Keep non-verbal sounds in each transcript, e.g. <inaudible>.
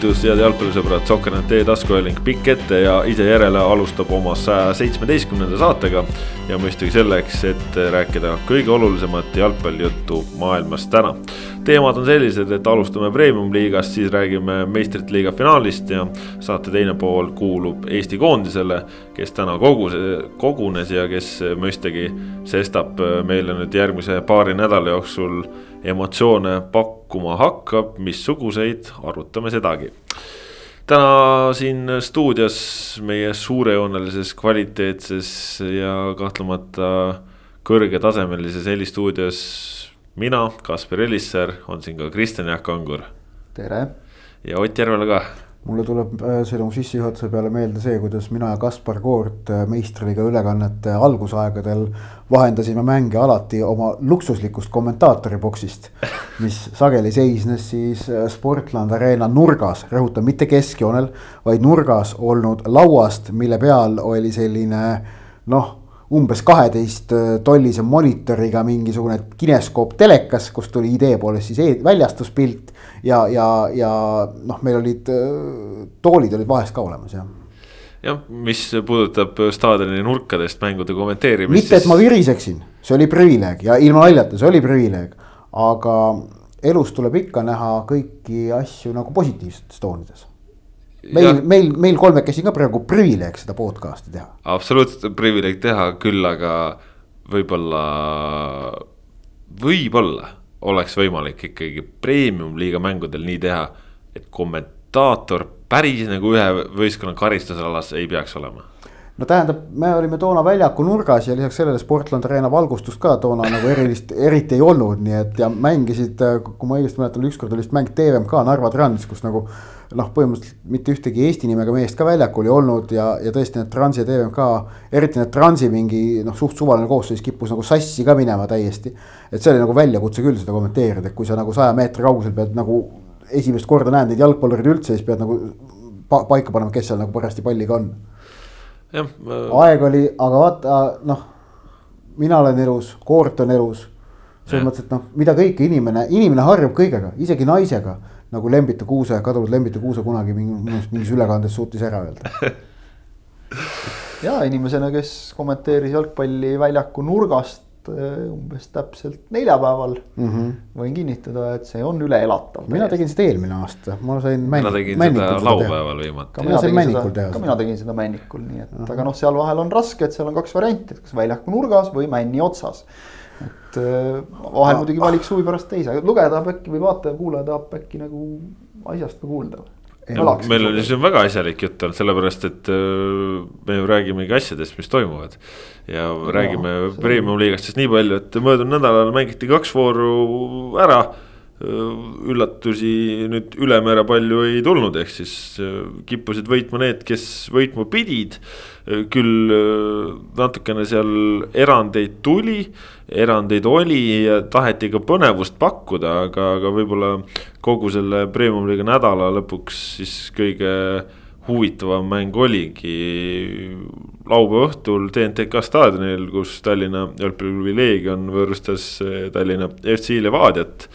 tervitus, head jalgpallisõbrad, Sokkernet e-taskuhääling pikk ette ja ise järele alustab oma saja seitsmeteistkümnenda saatega. ja mõistagi selleks, et rääkida kõige olulisemat jalgpallijuttu maailmas täna. teemad on sellised, et alustame premium-liigast, siis räägime meistrite liiga finaalist ja saate teine pool kuulub Eesti koondisele, kes täna kogus, kogunes ja kes mõistagi sestap meile nüüd järgmise paari nädala jooksul emotsioone pakkuma hakkab, missuguseid, arutame sedagi. täna siin stuudios meie suurejoonelises, kvaliteetses ja kahtlemata kõrgetasemelises helistuudios mina, Kaspar Elisser, on siin ka Kristjan Jaak Angur. tere. ja Ott Järvela ka mulle tuleb äh, sinu sissejuhatuse peale meelde see, kuidas mina ja Kaspar Koort äh, meistriliiga ülekannete algusaegadel vahendasime mänge alati oma luksuslikust kommentaatori boksist. mis sageli seisnes siis äh, Sportland Arena nurgas, rõhutan, mitte keskjoonel, vaid nurgas olnud lauast, mille peal oli selline noh umbes kaheteist tollise monitoriga mingisugune kineskoop telekas, kust tuli idee poolest siis e väljastuspilt ja, ja, ja noh, meil olid toolid olid vahest ka olemas jah jah, mis puudutab staadioni nurkadest mängude kommenteerimist. mitte, et ma viriseksin, see oli privileeg ja ilma naljata, see oli privileeg, aga elus tuleb ikka näha kõiki asju nagu positiivsetes toonides. Meil, meil, meil kolmekesi ka praegu privileeg seda podcast'i teha. absoluutselt privileeg teha, küll aga võib-olla, võib-olla oleks võimalik ikkagi premium-liiga mängudel nii teha, et kommentaator päris nagu ühe võistkonna karistusalas ei peaks olema no tähendab, me olime toona väljaku nurgas ja lisaks sellele Sportland Arena valgustust ka toona nagu erilist, eriti ei olnud, nii et ja mängisid, kui ma õigesti mäletan, ükskord oli vist mäng TVMK Narva Trans, kus nagu noh, põhimõtteliselt mitte ühtegi Eesti nimega meest ka väljakul ei olnud ja, ja tõesti need Transi ja TVMK, eriti need Transi mingi noh, suht suvaline koosseis kippus nagu sassi ka minema täiesti. et see oli nagu väljakutse küll seda kommenteerida, et kui sa nagu saja meetri kaugusel pead nagu esimest korda näed neid jalgpallureid üldse, siis pead nagu pa paika panema, kes seal nagu parajasti palliga on jah ma.... aeg oli, aga vaata noh, mina olen elus, Koort on elus. selles mõttes, et noh, mida kõike inimene, inimene harjub kõigega, isegi naisega. nagu Lembitu Kuuse, kadunud Lembitu Kuuse kunagi mingi, mingis ülekandes suutis ära öelda <laughs> ja inimesena, kes kommenteeris jalgpalli väljaku nurgast umbes täpselt neljapäeval mm. -hmm. võin kinnitada, et see on üle elatav. mina tegin seda eelmine aasta, ma sain. mina tegin seda laupäeval viimati. ka mina tegin seda, ka mina tegin seda männikul, nii et uh -huh. aga noh, seal vahel on raske, et seal on kaks varianti, et kas väljaku nurgas või männi otsas. et äh, vahel muidugi valiks huvi pärast teise, lugeja tahab äkki või vaataja-kuulaja tahab äkki nagu asjast ka kuulda meil oli siin väga asjalik jutt olnud, sellepärast et äh, me ju räägimegi asjadest, mis toimuvad. ja no, räägime premium-liigast siis nii palju, et möödunud nädalal mängiti kaks vooru ära. Üllatusi nüüd ülemäära palju ei tulnud, ehk siis äh, kippusid võitma need, kes võitma pidid. küll äh, natukene seal erandeid tuli erandeid oli ja taheti ka põnevust pakkuda, aga, aga võib-olla kogu selle premium-liiga nädala lõpuks siis kõige huvitavam mäng oligi laupäeva õhtul TNTK staadionil, kus Tallinna jalgpalliklubi Leegion võõrustas Tallinna FC Levadiat.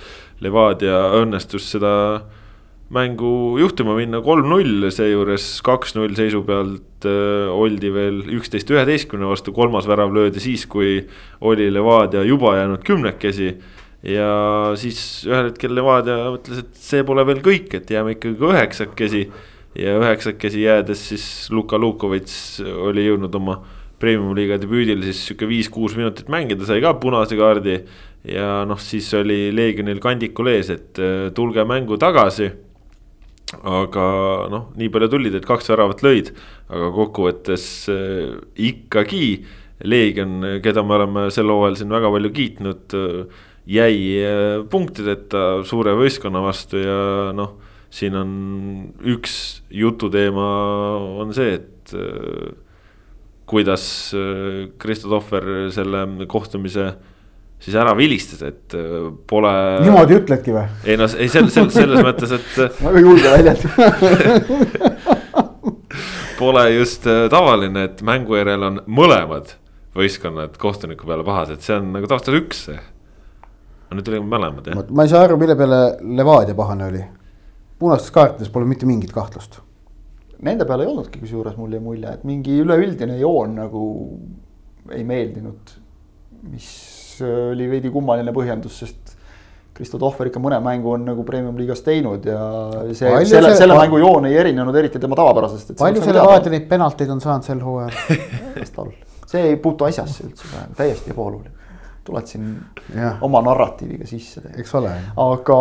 Levadia õnnestus seda mängu juhtima minna kolm-null, seejuures kaks-null seisu pealt äh, oldi veel üksteist üheteistkümne vastu, kolmas värav löödi siis, kui oli Levadia juba jäänud kümnekesi. ja siis ühel hetkel Levadia mõtles, et see pole veel kõik, et jääme ikkagi üheksakesi. ja üheksakesi jäädes siis Luka Lukovitš oli jõudnud oma premium-liiga debüüdil siis sihuke viis-kuus minutit mängida, sai ka punase kaardi. Ja noh, siis oli Leegionil kandikul ees, et äh, tulge mängu tagasi. Aga noh, nii palju tulid, et kaks väravat lõid, aga kokkuvõttes äh, ikkagi Leegion, keda me oleme sel hooajal siin väga palju kiitnud, äh, jäi äh, punktideta suure võistkonna vastu. Ja noh, siin on üks jututeema on see, et kuidas Kristo Tohver selle kohtumise siis ära vilistas, et äh, pole. niimoodi ütledki või? ei no ei sel-, sel-, selles mõttes, et. <laughs> väga julge väljend <laughs> Pole just äh, tavaline, et mängu järel on mõlemad võistkonnad kohtuniku peale pahased, see on nagu tavaliselt üks. aga nüüd olime mõlemad jah. ma ei saa aru, mille peale Levadia pahane oli. punastes kaartides pole mitte mingit kahtlust. Nende peal ei olnudki kusjuures mul jäi mulje, et mingi üleüldine joon nagu ei meeldinud. mis oli veidi kummaline põhjendus, sest Kristo Tohver ikka mõne mängu on nagu premium-liigas teinud ja see, selle, selle mängu joon ei erinenud eriti tema tavapärasest. palju selle vaata neid penalteid on saanud sel hooajal? <laughs> see ei puutu asjasse üldse praegu, täiesti ebaoluline. tuled siin Jah. oma narratiiviga sisse eks ole. aga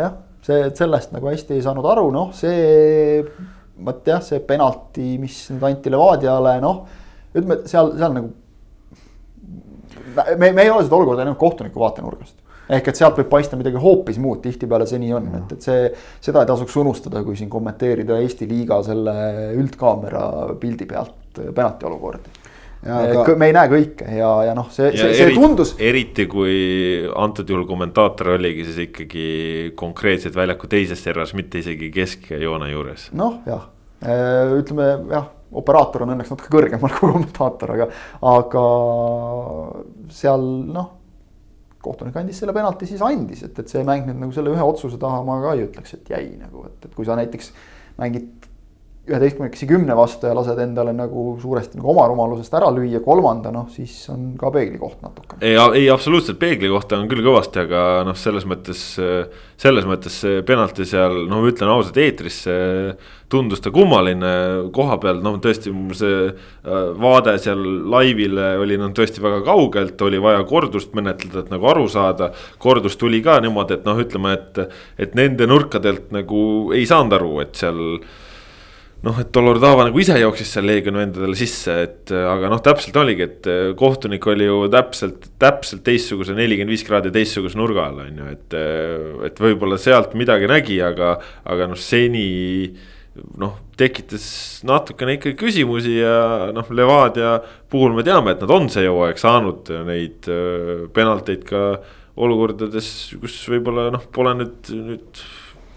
jah, see, et sellest nagu hästi ei saanud aru, noh, see, vot jah, see penalti, mis nüüd anti Levadiale, noh, ütleme, seal, seal nagu. Me, me ei ole seda olukorda näinud kohtuniku vaatenurgast ehk et sealt võib paista midagi hoopis muud, tihtipeale see nii on, et, et see, seda ei tasuks unustada, kui siin kommenteerida Eesti liiga selle üldkaamera pildi pealt penalti olukordi. Aga... me ei näe kõike ja, ja noh, see, see, see eriti, tundus. eriti kui antud juhul kommentaator oligi siis ikkagi konkreetselt väljaku teises servas, mitte isegi keskjoone juures. noh, jah, ütleme jah, operaator on õnneks natuke kõrgemal <laughs> kui kommentaator, aga, aga seal noh. kohtunik andis selle penalti, siis andis, et, et see mäng nüüd nagu selle ühe otsuse taha ma ka ei ütleks, et jäi nagu, et, et kui sa näiteks mängid üheteistkümnekesi kümne vastu ja lased endale nagu suuresti nagu oma rumalusest ära lüüa kolmanda, noh siis on ka peegli koht natuke. ei, ei absoluutselt peegli kohta on küll kõvasti, aga noh, selles mõttes, selles mõttes see penalti seal, no ma ütlen ausalt, eetris tundus ta kummaline koha peal, noh tõesti see vaade seal laivile oli noh, tõesti väga kaugelt, oli vaja kordust menetleda, et nagu aru saada. kordus tuli ka niimoodi, et noh, ütleme, et, et nende nurkadelt nagu ei saanud aru, et seal noh, et Dolordava nagu ise jooksis seal Leegioni vendadele sisse, et aga noh, täpselt oligi, et kohtunik oli ju täpselt, täpselt teistsuguse nelikümmend viis kraadi teistsuguse nurga all, on ju, et. et võib-olla sealt midagi nägi, aga, aga noh, seni noh, tekitas natukene ikkagi küsimusi ja noh, Levadia puhul me teame, et nad on see hooaeg saanud neid penalteid ka olukordades, kus võib-olla noh, pole nüüd, nüüd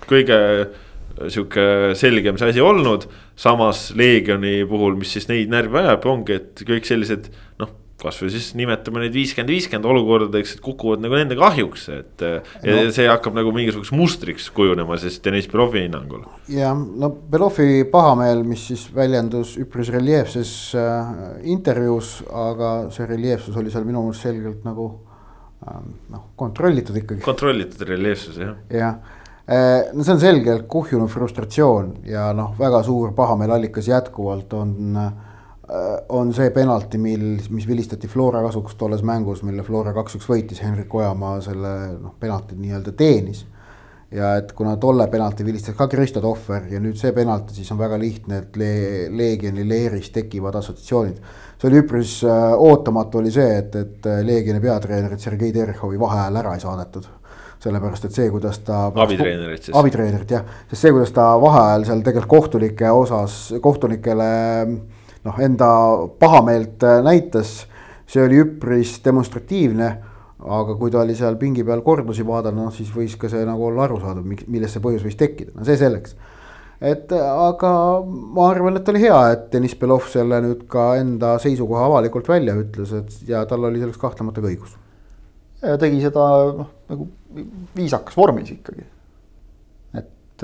kõige sihuke selgem see asi olnud. samas Leegioni puhul, mis siis neid närvi ajab, ongi, et kõik sellised noh, kasvõi siis nimetame neid viiskümmend, viiskümmend olukordadeks, et kukuvad nagu nende kahjuks, et no.. see hakkab nagu mingisuguseks mustriks kujunema siis Deniss Belovi hinnangul. jah, no Belovi pahameel, mis siis väljendus üpris reljeefses äh, intervjuus, aga see reljeefsus oli seal minu meelest selgelt nagu äh, noh, kontrollitud ikkagi. kontrollitud reljeefsus jah. jah no see on selgelt kuhjunud frustratsioon ja noh, väga suur pahameelallikas jätkuvalt on, on see penalti, mil, mis vilistati Flora kasuks tolles mängus, mille Flora kaks-üks võitis, Henrik Ojamaa selle noh, penalti nii-öelda teenis. ja et kuna tolle penalti vilistas ka Kristo Tohver ja nüüd see penalti, siis on väga lihtne, et le, Leegioni leeris tekivad assotsiatsioonid. see oli üpris äh, ootamatu oli see, et, et Leegioni peatreenerit Sergei Terehovi vaheajal ära ei saadetud sellepärast et see, kuidas ta. abitreenerit siis. abitreenerit jah, sest see, kuidas ta vaheajal seal tegelikult kohtunike osas, kohtunikele noh, enda pahameelt näitas. see oli üpris demonstratiivne. aga kui ta oli seal pingi peal kordusi vaadanud, noh siis võis ka see nagu olla arusaadav, millest see põhjus võis tekkida, no see selleks. et aga ma arvan, et oli hea, et Deniss Belov selle nüüd ka enda seisukoha avalikult välja ütles, et ja tal oli selleks kahtlemata ka õigus ja tegi seda noh, nagu viisakas vormis ikkagi. et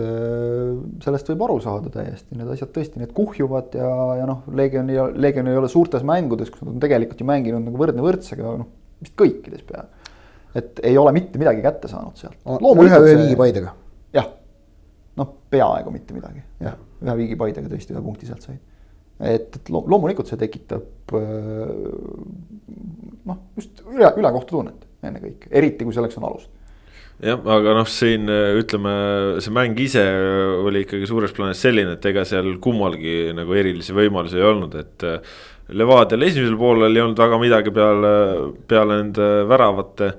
sellest võib aru saada täiesti, need asjad tõesti, need kuhjuvad ja, ja noh, Leegion ei, Leegion ei ole suurtes mängudes, kus nad on tegelikult ju mänginud nagu võrdne võrdsega, noh vist kõikides peaaegu. et ei ole mitte midagi kätte saanud sealt. ühe, ühe viigipaidega. jah, noh, peaaegu mitte midagi, jah, ühe viigipaidega tõesti ühe punkti sealt said et, et loomulikult see tekitab noh, just üle, ülekohtu tunnet ennekõike, eriti kui selleks on alust. Jah, aga noh, siin ütleme, see mäng ise oli ikkagi suures plaanis selline, et ega seal kummalgi nagu erilisi võimalusi ei olnud, et. Levadial esimesel poolel ei olnud väga midagi peale, peale nende väravate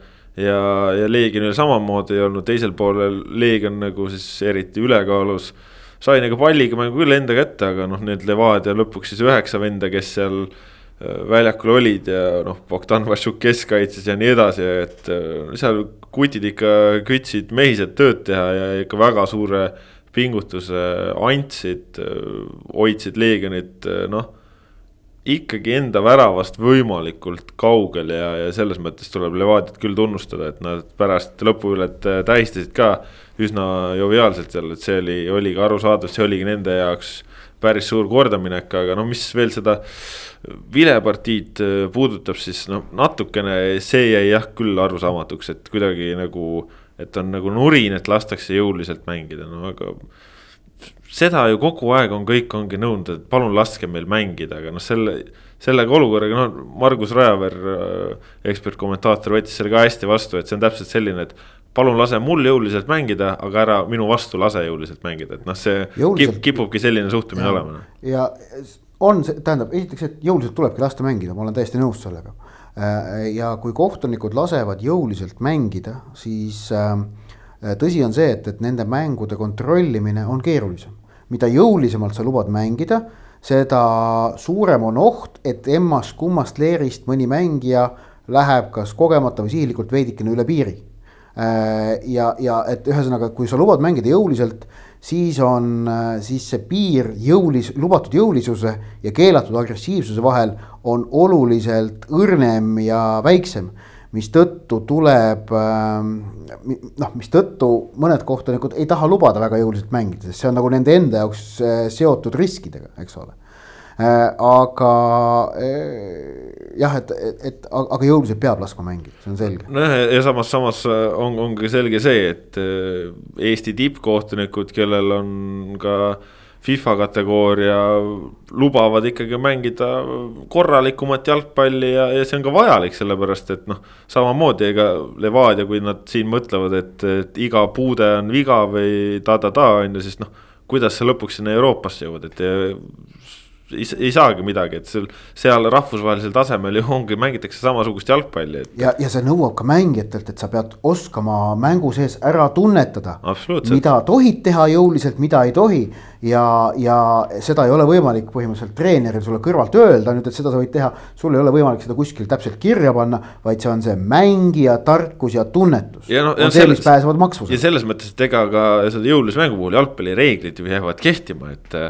ja, ja Leegionil samamoodi ei olnud, teisel poolel Leegion nagu siis eriti ülekaalus sai nagu palliga mängu küll enda kätte, aga noh, need Levadia lõpuks siis üheksa venda, kes seal väljakul olid ja noh, Bogdan Vašuk keskkaitses ja nii edasi, et seal kutid ikka kütsid mehised tööd teha ja ikka väga suure pingutuse andsid, hoidsid Leegionit noh. ikkagi enda väravast võimalikult kaugel ja, ja selles mõttes tuleb Levadiat küll tunnustada, et nad pärast lõpuület tähistasid ka üsna joviaalselt seal, et see oli, oli ka arusaadav, see oligi nende jaoks päris suur kordaminek, aga no mis veel seda vilepartiid puudutab, siis noh, natukene see jäi jah küll arusaamatuks, et kuidagi nagu, et on nagu nurin, et lastakse jõuliselt mängida, no aga seda ju kogu aeg on, kõik ongi nõudnud, et palun laske meil mängida, aga noh, selle, sellega olukorraga, noh, Margus Rajaveer, äh, ekspertkommentaator võttis selle ka hästi vastu, et see on täpselt selline, et palun lase mul jõuliselt mängida, aga ära minu vastu lase jõuliselt mängida, et noh, see jõuliselt... kipubki selline suhtumine olema. Noh. ja on, tähendab, esiteks, et jõuliselt tulebki lasta mängida, ma olen täiesti nõus sellega. Äh, ja kui kohtunikud lasevad jõuliselt mängida, siis äh, tõsi on see, et, et nende mängude kontrollimine on keerulisem mida jõulisemalt sa lubad mängida, seda suurem on oht, et emmast-kummast leerist mõni mängija läheb kas kogemata või sihilikult veidikene üle piiri. Äh, ja, ja et ühesõnaga, kui sa lubad mängida jõuliselt, siis on, äh, siis see piir jõulis-, lubatud jõulisuse ja keelatud agressiivsuse vahel on oluliselt õrnem ja väiksem mistõttu tuleb ähm, noh, mistõttu mõned kohtunikud ei taha lubada väga jõuliselt mängida, sest see on nagu nende enda jaoks äh, seotud riskidega, eks ole. Äh, aga äh, jah, et, et, aga jõuliselt peab laskma mängida, see on selge. nojah, ja samas, samas on, on ka selge see, et Eesti tippkohtunikud, kellel on ka äh, FIFA kategooria lubavad ikkagi mängida korralikumat jalgpalli ja, ja see on ka vajalik, sellepärast et noh. samamoodi, ega Levadia, kui nad siin mõtlevad, et, et iga puude on viga või ta-ta-ta on ju, siis noh. kuidas sa lõpuks sinna Euroopasse jõuad, et ei, ei saagi midagi, et seal, seal rahvusvahelisel tasemel ju ongi, mängitakse samasugust jalgpalli et.... ja, ja see nõuab ka mängijatelt, et sa pead oskama mängu sees ära tunnetada. mida tohid teha jõuliselt, mida ei tohi ja, ja seda ei ole võimalik põhimõtteliselt treeneril sulle kõrvalt öelda nüüd, et seda sa võid teha. sul ei ole võimalik seda kuskil täpselt kirja panna, vaid see on see mängija tarkus ja tunnetus. No, on see, mis pääsevad maksvusele. ja selles mõttes, et ega ka selle jõulise mängu puhul jalgpallireeglid ju jäävad kehtima, et.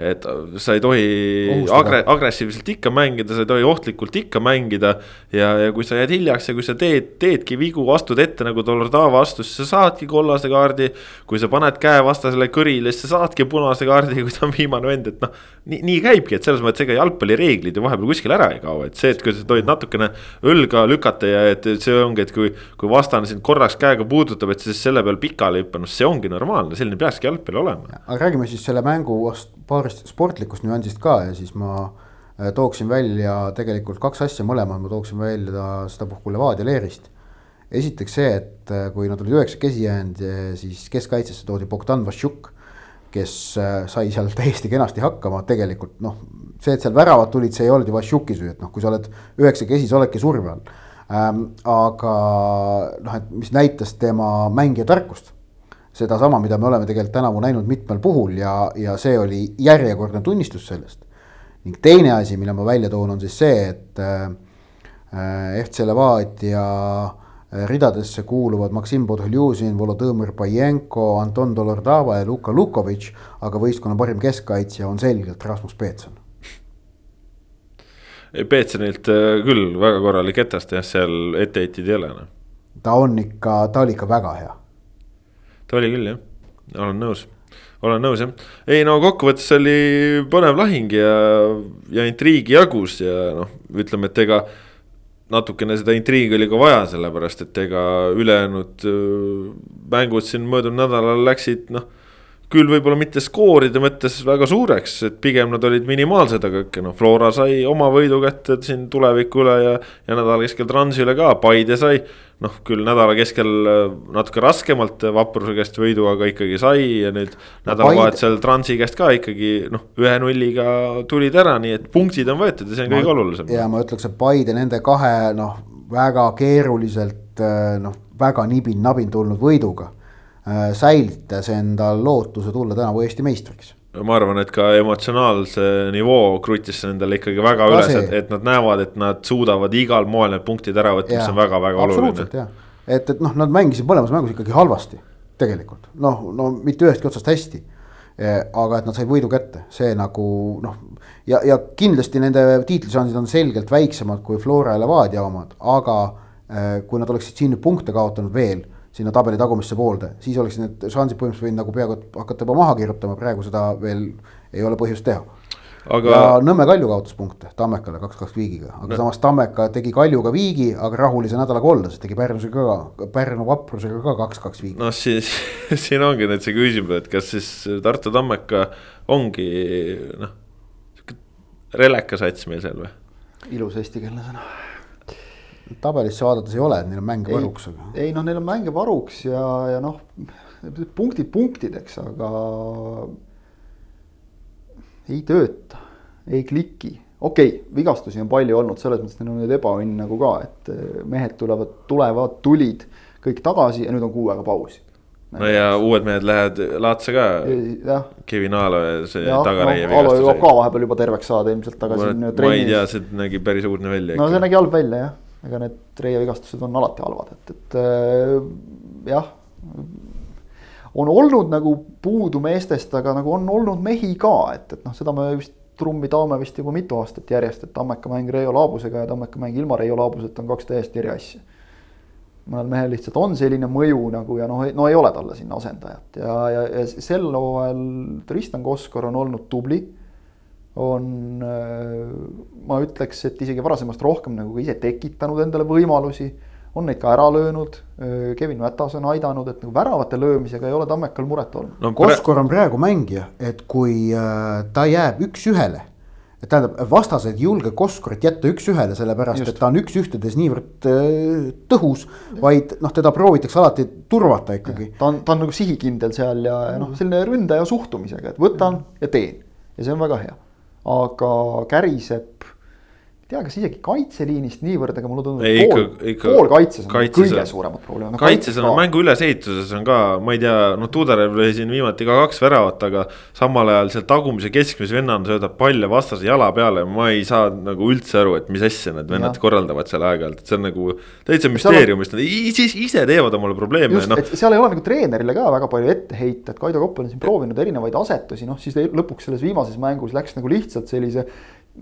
et sa ei tohi agre, agressiivselt ikka mängida, sa ei tohi ohtlikult ikka mängida. ja, ja kui sa jääd hiljaks ja kui sa teed, teedki vigu, astud ette nagu Dolordava astus, sa saadki kollase kaardi. kui sa paned käe vastasele kõrile, siis sa saadki punase punase kaardi, kui ta on viimane vend, et noh. nii, nii käibki, et selles mõttes ega jalgpallireeglid ju vahepeal kuskile ära ei kao, et see, et kui sa tohid natukene õlga lükata ja et see ongi, et kui. kui vastane sind korraks käega puudutab, et siis selle peal pikali hüppa, noh see ongi normaalne, selline peakski jalgpall olema. aga räägime siis selle mängu paarist sportlikust nüansist ka ja siis ma äh, tooksin välja tegelikult kaks asja, mõlemad ma tooksin välja sedapuhku Levadia leerist esiteks see, et äh, kui nad olid üheksakesi jäänud, siis keskkaitsesse toodi Bogdan Vassiuk kes äh, sai seal täiesti kenasti hakkama, tegelikult noh, see, et seal väravad tulid, see ei olnud ju Vassiuki süü, et noh, kui sa oled üheksakesi, sa oledki surve all ähm,. aga noh, et mis näitas tema mängija tarkust. sedasama, mida me oleme tegelikult tänavu näinud mitmel puhul ja, ja see oli järjekordne tunnistus sellest. ning teine asi, mille ma välja toon, on siis see, et äh FC Levadia äh, ridadesse kuuluvad Maksim Podholjuzin, Volodõmõr Pajenko, Anton Dolordava ja Luka Lukovitš, aga võistkonna parim keskkaitsja on selgelt Rasmus Peetson. Peetsonilt äh, küll väga korralik etast jah, seal etteheiteid ei ole noh. ta on ikka, ta oli ikka väga hea. ta oli küll jah, olen nõus olen nõus jah, ei no kokkuvõttes oli põnev lahing ja, ja intriigi jagus ja noh, ütleme, et ega natukene seda intriigi oli ka vaja, sellepärast et ega ülejäänud mängud siin möödunud nädalal läksid noh. Küll võib-olla mitte skooride mõttes väga suureks, et pigem nad olid minimaalsed, aga ikka noh, Flora sai oma võidu kätte siin tuleviku üle ja. ja nädala keskel Transi üle ka, Paide sai noh, küll nädala keskel äh, natuke raskemalt Vapruse käest võidu, aga ikkagi sai ja nüüd nädalavahetusel Paide... Transi käest ka ikkagi noh, ühe nulliga tulid ära, nii et punktid on võetud ja see on kõige olulisem. ja ma ütleks, et Paide nende kahe noh, väga keeruliselt äh, noh, väga nibin-nabin tulnud võiduga säilitas endal lootuse tulla tänavu Eesti meistriks. Ma arvan, et ka emotsionaalse nivoo krutis nendele ikkagi väga ka üles, et, et nad näevad, et nad suudavad igal moel need punktid ära võtta, mis on väga-väga oluline. et, et noh, nad mängisid mõlemas mängus ikkagi halvasti, tegelikult. Noh, no mitte ühestki otsast hästi. aga et nad said võidu kätte, see nagu noh, ja, ja kindlasti nende tiitlišansid on selgelt väiksemad kui Flora ja Levadia omad, aga kui nad oleksid siin nüüd punkte kaotanud veel sinna tabeli tagumisse poolde, siis oleksid need šansid põhimõtteliselt võinud nagu peaaegu hakata juba maha kirjutama, praegu seda veel ei ole põhjust teha aga.... ja Nõmme Kalju kaotas punkte Tammekale kaks-kaks viigiga, aga no. samas Tammeka tegi Kaljuga viigi, aga rahulise nädalaga olla, sest tegi Pärnusega ka, Pärnu vaprusega ka kaks-kaks viigi. noh, siis <laughs> siin ongi nüüd see küsimus, et kas siis Tartu Tammeka ongi noh, sihuke releka sats meil seal või? ilus eestikeelne sõna tabelisse vaadates ei ole, et neil on mänge varuks, aga. ei noh, neil on mänge varuks ja, ja noh, punktid punktideks, aga. ei tööta, ei kliki, okei okay,, vigastusi on palju olnud, selles mõttes neil on nüüd ebaõnn nagu ka, et eh, mehed tulevad, tulevad, tulid kõik tagasi ja nüüd on kuu aega pausi no ja uued mehed lähevad Laatse ka. Kevin Aalo ja see tagareie no,. Aalo jõuab ka vahepeal juba terveks saada ilmselt tagasi. ma ei tea, see nägi päris uudne välja. no see nägi halb välja jah ega need reie vigastused on alati halvad, et, et äh, jah. on olnud nagu puudu meestest, aga nagu on olnud mehi ka, et, et noh, seda me vist trummi taome vist juba mitu aastat järjest, et Tammeka mäng Reio Laabusega ja Tammeka mäng ilma Reio Laabuseta on kaks täiesti eri asja. mõnel mehel lihtsalt on selline mõju nagu ja noh, no ei ole talle sinna asendajat ja, ja, ja sel hooajal Tristan Koskor on olnud tubli on, äh, ma ütleks, et isegi varasemast rohkem nagu ise tekitanud endale võimalusi, on neid ka ära löönud. Äh, Kevin Mätas on aidanud, et nagu väravate löömisega ei ole Tammekal muret olnud no,. Koskor on praegu mängija, et kui äh, ta jääb üks-ühele et tähendab, vastased ei julge Koskorit jätta üks-ühele, sellepärast Just. et ta on üks-ühtedes niivõrd tõhus, vaid noh, teda proovitakse alati turvata ikkagi. ta on, ta on nagu sihikindel seal ja, ja noh, selline ründaja suhtumisega, et võtan ja teen ja see on väga hea aga käriseb tea, kas isegi kaitseliinist niivõrd, aga mulle tundub, et pool, pool kaitses on kaitses kõige suuremad probleemid no,. kaitses on mängu ülesehituses on ka, ma ei tea, noh, Tuudarev lõi siin viimati ka kaks väravat, aga samal ajal seal tagumise keskmise vennana söödab palle vastase jala peale, ma ei saa nagu üldse aru, et mis asja need vennad ja. korraldavad seal aeg-ajalt, et see on nagu täitsa müsteerium, sest nad ise, ise teevad omale probleeme. just no., et seal ei ole nagu treenerile ka väga palju ette heita, et Kaido Kopp on siin proovinud erinevaid asetusi, noh siis lõpuks selles viimases mängus läks nagu lihtsalt sellise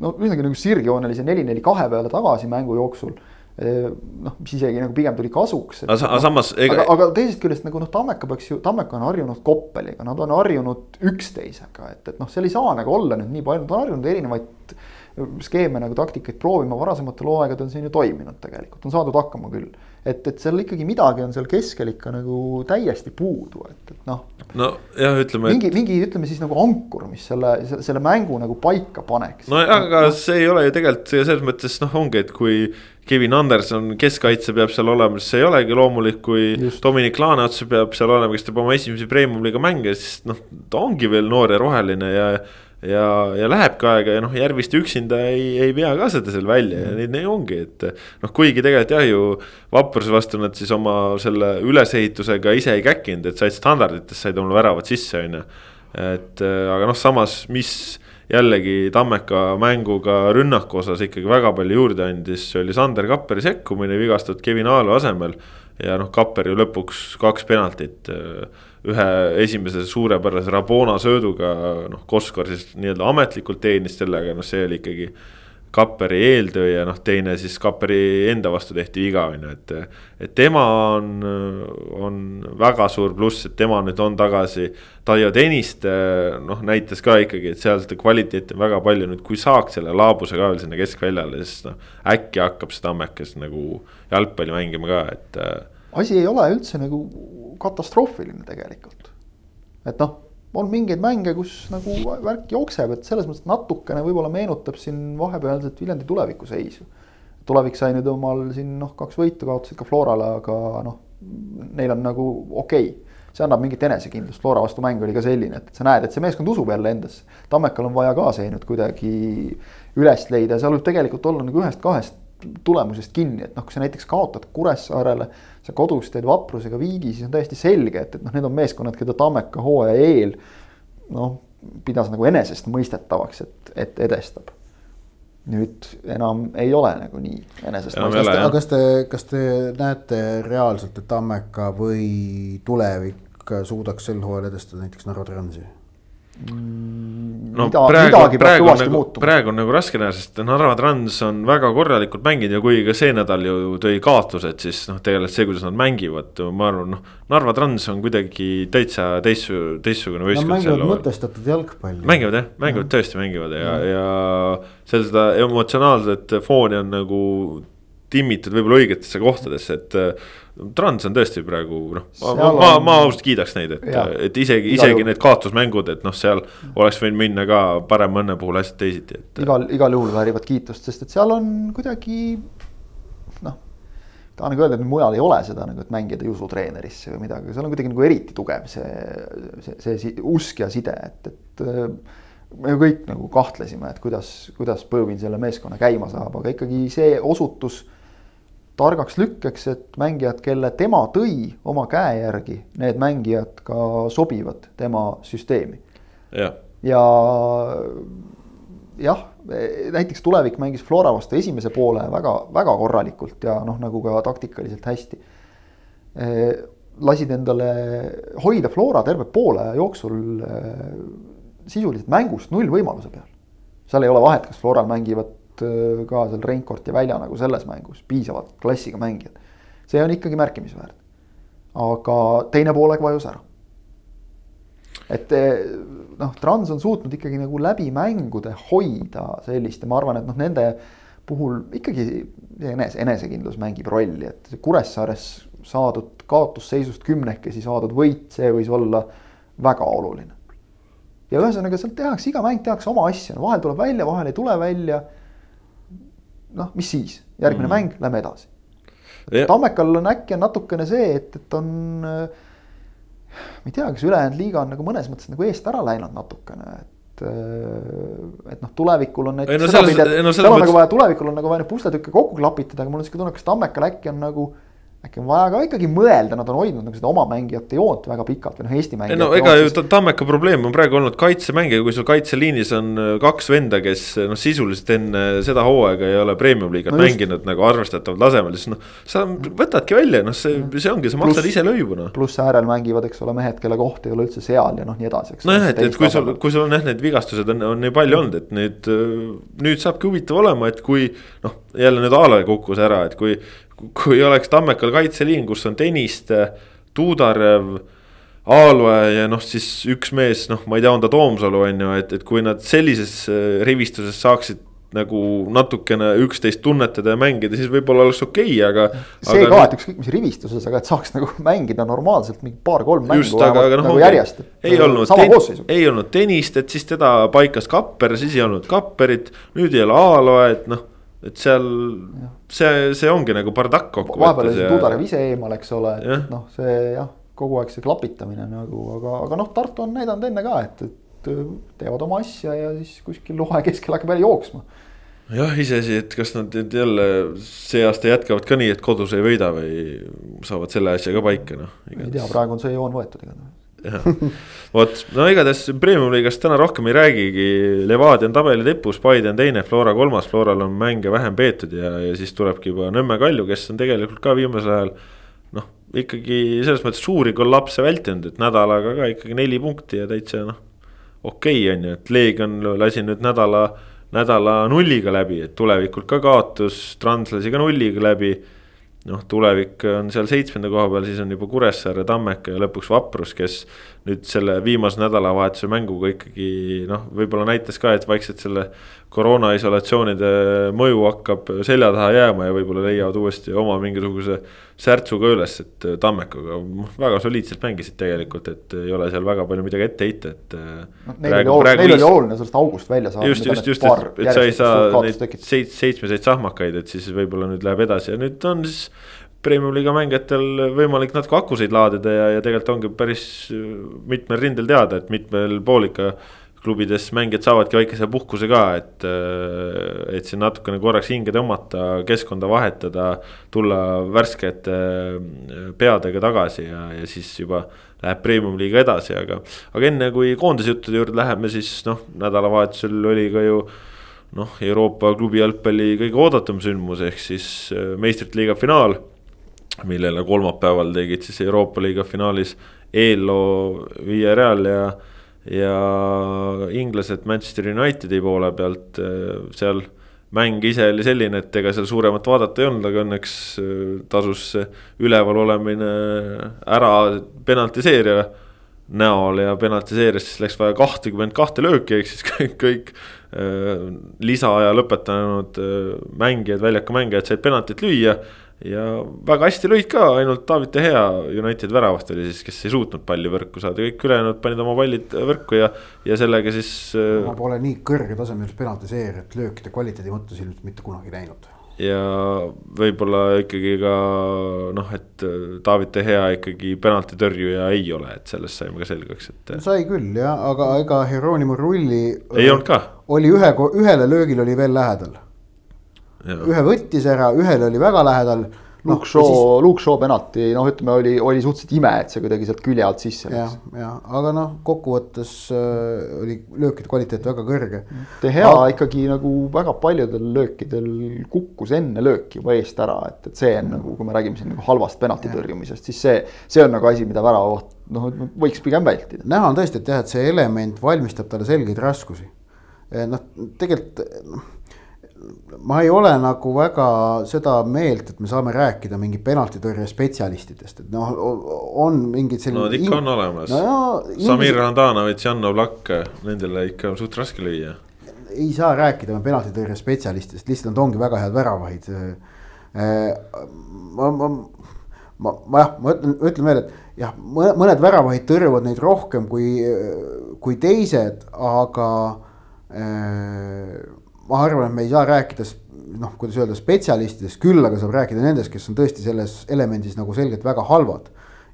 no üsnagi nagu sirgjoonelise neli-neli kahe peale tagasi mängu jooksul noh, mis isegi nagu pigem tuli kasuks. aga no, samas ega.... aga, aga teisest küljest nagu noh, Tammeka peaks ju, Tammeka on harjunud koppeliga, nad on harjunud üksteisega, et, et noh, seal ei saa nagu olla nüüd nii palju, nad on harjunud erinevaid skeeme nagu taktikaid proovima, varasematel hooaegadel on siin ju toiminud tegelikult, on saadud hakkama küll et, et seal ikkagi midagi on seal keskel ikka nagu täiesti puudu, et, et noh. nojah, ütleme. mingi, mingi ütleme siis nagu ankur, mis selle, selle mängu nagu paika paneks. nojah, aga no. see ei ole ju tegelikult selles mõttes noh, ongi, et kui Kevin Anderson keskkaitse peab seal olema, siis see ei olegi loomulik, kui Just. Dominic Laaneots peab seal olema, kes teeb oma esimesi premium-liiga mänge, siis noh, ta ongi veel noor ja roheline ja ja, ja lähebki aega ja noh, Järviste üksinda ei, ei vea ka seda seal välja ja nii, nii ongi, et. noh, kuigi tegelikult jah ju vapruse vastu nad siis oma selle ülesehitusega ise ei käkkinud, et said standarditest, said omale väravad sisse, on ju. et aga noh, samas, mis jällegi Tammeka mänguga rünnaku osas ikkagi väga palju juurde andis, oli Sander Kapperi sekkumine vigastatud Kevin Aalo asemel. ja noh, Kapper ju lõpuks kaks penaltit ühe esimese suurepärase Rabona sööduga, noh, Koskor siis nii-öelda ametlikult teenis sellega, noh, see oli ikkagi. Kapperi eeltöö ja noh, teine siis Kapperi enda vastu tehti viga, on ju, et. et tema on, on väga suur pluss, et tema nüüd on tagasi. Taio Tõniste noh, näitas ka ikkagi, et seal seda kvaliteeti on väga palju, nüüd kui saaks selle laabuse ka veel sinna keskväljale, siis noh. äkki hakkab see Tammekas nagu jalgpalli mängima ka, et. Asi ei ole üldse nagu katastroofiline tegelikult. et noh, on mingeid mänge, kus nagu värk jookseb, et selles mõttes natukene võib-olla meenutab siin vahepealset Viljandi tulevikuseisu. tulevik sai nüüd omal siin noh, kaks võitu kaotasid ka Florale, aga noh, neil on nagu okei okay see annab mingit enesekindlust, Flora vastu mäng oli ka selline, et sa näed, et see meeskond usub jälle endasse. Tammekal on vaja ka see nüüd kuidagi üles leida seal võib tegelikult olla nagu ühest-kahest tulemusest kinni, et noh, kui sa näiteks kaotad Kuressaarele, sa kodus teed vaprusega viigi, siis on täiesti selge, et, et noh, need on meeskonnad, keda Tammeka hooaja eel noh, pidas nagu enesestmõistetavaks, et, et edestab. nüüd enam ei ole nagu nii enesestmõistetav. aga kas te, kas te näete reaalselt, et Tammeka või tulevik suudaks sel hooajal edestada näiteks Narva Transi? No Mida, praegu, praegu on nagu, praegu on nagu raske näha, sest Narva Trans on väga korralikult mänginud ja kui ka see nädal ju tõi kaotused, siis noh, tegelikult see, kuidas nad mängivad, ma arvan, noh. Narva Trans on kuidagi täitsa teist, teistsugune Nad võistkond mängivad sel hooajal. mõtestatud jalgpalli. mängivad jah, mängivad tõesti mängivad ja, ja seal seda emotsionaalset fooni on nagu timmitud võib-olla õigetesse kohtadesse, et Trans on tõesti praegu noh, ma, ma, ma, ma ausalt kiidaks neid, et, et isegi, isegi need kaotusmängud, et noh, seal oleks võinud minna ka parema õnne puhul hästi teisiti, et. igal, igal juhul väärivad kiitust, sest et seal on kuidagi noh. tahan nagu öelda, et mujal ei ole seda nagu, et mängijad ei usu treenerisse või midagi, seal on kuidagi nagu eriti tugev see, see, see si- usk ja side, et, et. äh, me kõik nagu kahtlesime, et kuidas, kuidas Põõvin selle meeskonna käima saab, aga ikkagi see osutus targaks lükkeks, et mängijad, kelle tema tõi oma käe järgi, need mängijad ka sobivad tema süsteemi jah, ja jah, näiteks Tulevik mängis Flora vastu esimese poole väga, väga korralikult ja noh, nagu ka taktikaliselt hästi. lasid endale hoida Flora terve poole aja jooksul eh, sisuliselt mängust nullvõimaluse peal. seal ei ole vahet, kas Floral mängivad ka seal Reinkord ja Välja nagu selles mängus, piisavalt klassiga mängijad. see on ikkagi märkimisväärne. aga teine poolaeg vajus ära et eh, noh, Trans on suutnud ikkagi nagu läbi mängude hoida sellist ja ma arvan, et noh, nende puhul ikkagi enese, enesekindlus mängib rolli, et Kuressaares saadud kaotusseisust kümnekesi saadud võit, see võis olla väga oluline. ja ühesõnaga sealt tehakse, iga mäng tehakse oma asja, vahel tuleb välja, vahel ei tule välja. Noh, mis siis, järgmine mm. mäng, lähme edasi. Tammekal on äkki on natukene see, et, et on äh, ma ei tea, kas ülejäänud liiga on nagu mõnes mõttes nagu eest ära läinud natukene, et. et noh, tulevikul on Ei no näiteks selles- sedapidi, et no seal on nagu mõttes- vaja, tulevikul on nagu vaja neid pusletükke kokku klapitada, aga mul on siuke tunne, kas Tammekal äkki on nagu. Äkki on vaja ka ikkagi mõelda, nad on hoidnud nagu seda oma mängijate joont väga pikalt või noh, Eesti mängijate no ega ju Tammeka probleem on praegu olnud kaitsemängija, kui sul kaitseliinis on äh, kaks venda, kes noh, sisuliselt enne seda hooaega ei ole premium-liigat No just. mänginud nagu arvestataval tasemel, siis noh. sa võtadki välja, noh, see, see ongi, sa maksad Pluss- ise lõivu noh. pluss äärel mängivad, eks ole, mehed, kelle koht ei ole üldse seal ja noh, nii edasi, eks. nojah, et, et kui sul, kui sul on jah, need vigastused on, on nii palju olnud, et nüüd, nüüd saabki huvitav olema, et kui noh, jälle nüüd Aale kukkus ära, et kui. Kui oleks Tammekal kaitseliin, kus on Tõniste, Tuudarev. Aalve ja noh, siis üks mees, noh, ma ei tea, on ta Toomsalu on ju, et, et kui nad sellises äh, rivistuses saaksid nagu natukene üksteist tunnetada ja mängida, siis võib-olla oleks okei okay,, aga. see ka, et ükskõik mis rivistuses, aga et saaks nagu <laughs> mängida normaalselt mingi paar-kolm mängu just, aga, aga noh nagu ongi- järjest. ei olnud, ei olnud tennist, et siis teda paikas Kapper, siis ei olnud Kapperit, nüüd ei ole Aaloa, et noh. Et seal see, see ongi nagu bardakk vahepeal kokkuvõttes oli see Tudarev ise eemal, eks ole, et noh, see jah, kogu aeg see klapitamine nagu, aga, aga noh, Tartu on näidanud enne ka, et, et teevad oma asja ja siis kuskil hooaja keskel hakkab jälle jooksma. jah, iseasi, et kas nad nüüd jälle see aasta jätkavad ka nii, et kodus ei võida või saavad selle asja ka paika, noh. ei tea, praegu on see joon võetud igatahes. Vot no igatahes premium-liigast täna rohkem ei räägigi, Levadia on tabeli tipus, Paide on teine, Flora kolmas, Floral on mänge vähem peetud ja, ja siis tulebki juba Nõmme Kalju, kes on tegelikult ka viimasel ajal. noh, ikkagi selles mõttes suuri kollapse vältinud, et nädalaga ka ikkagi neli punkti ja täitsa noh. okei okay, on ju, et Leegion lasi nüüd nädala, nädala nulliga läbi, et tulevikult ka kaotus, Trans lasi ka nulliga läbi noh, tulevik on seal seitsmenda koha peal, siis on juba Kuressaare, Tammeka ja lõpuks Vaprus, kes nüüd selle viimase nädalavahetuse mänguga ikkagi noh, võib-olla näitas ka, et vaikselt selle koroona isolatsioonide mõju hakkab selja taha jääma ja võib-olla leiavad uuesti oma mingisuguse särtsu ka üles, et Tammekaga noh, väga soliidselt mängisid tegelikult, et ei ole seal väga palju midagi ette heita, et. neil oli oluline, neil oli oluline sellest august välja saada. just, just, just, et, et sa ei saa neid seits-, seitsmeseid sahmakaid, et siis võib-olla nüüd läheb edasi ja nüüd on siis Premium-liiga mängijatel võimalik natuke akuseid laadida ja, ja tegelikult ongi päris äh, mitmel rindel teada, et mitmel pool ikka klubides mängijad saavadki väikese puhkuse ka, et, äh, et siin natukene korraks hinge tõmmata, keskkonda vahetada, tulla värskete äh, peadega tagasi ja, ja siis juba läheb premium-liiga edasi, aga, aga enne kui koondise juttude juurde läheme, siis noh, nädalavahetusel oli ka ju noh, Euroopa klubi jalgpalli kõige oodatum sündmus, ehk siis äh, meistrite liiga finaal. millele kolmapäeval tegid siis Euroopa liiga finaalis eelloo Via Real ja, ja inglased Manchester Unitedi poole pealt seal mäng ise oli selline, et ega seal suuremat vaadata ei olnud, aga õnneks tasus see üleval olemine ära penaltiseeria näol ja penaltiseerias siis läks vaja kahtekümmend kahte lööki, ehk siis kõik, kõik äh, lisaaja lõpetanud äh, mängijad, väljaku mängijad said penaltit lüüa ja väga hästi lõid ka, ainult David De Gea United väravast oli siis, kes ei suutnud palli võrku saada, kõik ülejäänud panid oma pallid võrku ja, ja sellega siis. Äh, ma pole nii kõrgetasemelist penaltiseerijat löökide kvaliteedi mõttes ilmselt mitte kunagi näinud. ja võib-olla ikkagi ka noh, et David De Gea ikkagi penaltitõrjuja ei ole, et sellest saime ka selgeks, et. sai küll jah, aga ega Hieronimo Rulli. ei olnud ka. oli ühe, ühele löögile oli veel lähedal ühe võttis ära, ühele oli väga lähedal. Luke no, Shaw siis..., Luke Shaw penalti, noh, ütleme, oli, oli suhteliselt ime, et see kuidagi sealt külje alt sisse läks. jah, jah, aga noh, kokkuvõttes äh, oli löökide kvaliteet väga kõrge. De Gea aga... ikkagi nagu väga paljudel löökidel kukkus enne lööki juba eest ära, et, et see on nagu, kui me räägime siin nagu halvast penalti tõrjumisest, siis see, see on nagu asi, mida väravaoht noh, võiks pigem vältida. näha on tõesti, et jah, et see element valmistab talle selgeid raskusi. noh, tegelikult noh ma ei ole nagu väga seda meelt, et me saame rääkida mingi penaltitõrje spetsialistidest, et noh, on mingid sellised. no ikka on olemas no,. Samir Handanovic, Jan Oblak, nendele ikka on suht raske lüüa. ei saa rääkida penaltitõrje spetsialistidest, lihtsalt nad ongi väga head väravahid. ma, ma, ma, ma jah, ma ütlen, ütlen veel, et jah, mõned väravahid tõrjuvad neid rohkem kui, kui teised, aga ma arvan, et me ei saa rääkida noh, kuidas öelda, spetsialistidest, küll aga saab rääkida nendest, kes on tõesti selles elemendis nagu selgelt väga halvad.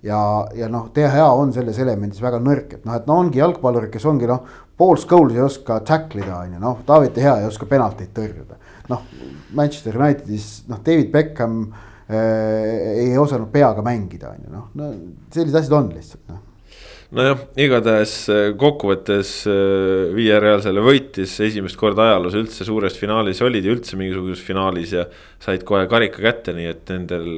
ja, ja noh, DHA on selles elemendis väga nõrk, et noh, et no ongi jalgpallurid, kes ongi noh, Paul Scholes ei oska tackle ida, on ju, noh, David DHA ei oska penalteid tõrjuda. noh, Manchester Unitedis noh, David Beckham äh, ei osanud peaga mängida, on ju, noh, no sellised asjad on lihtsalt noh nojah, igatahes äh, kokkuvõttes äh, Villarreal selle võitis esimest korda ajaloos üldse suures finaalis olid ja üldse mingisuguses finaalis ja. said kohe karika kätte, nii et nendel,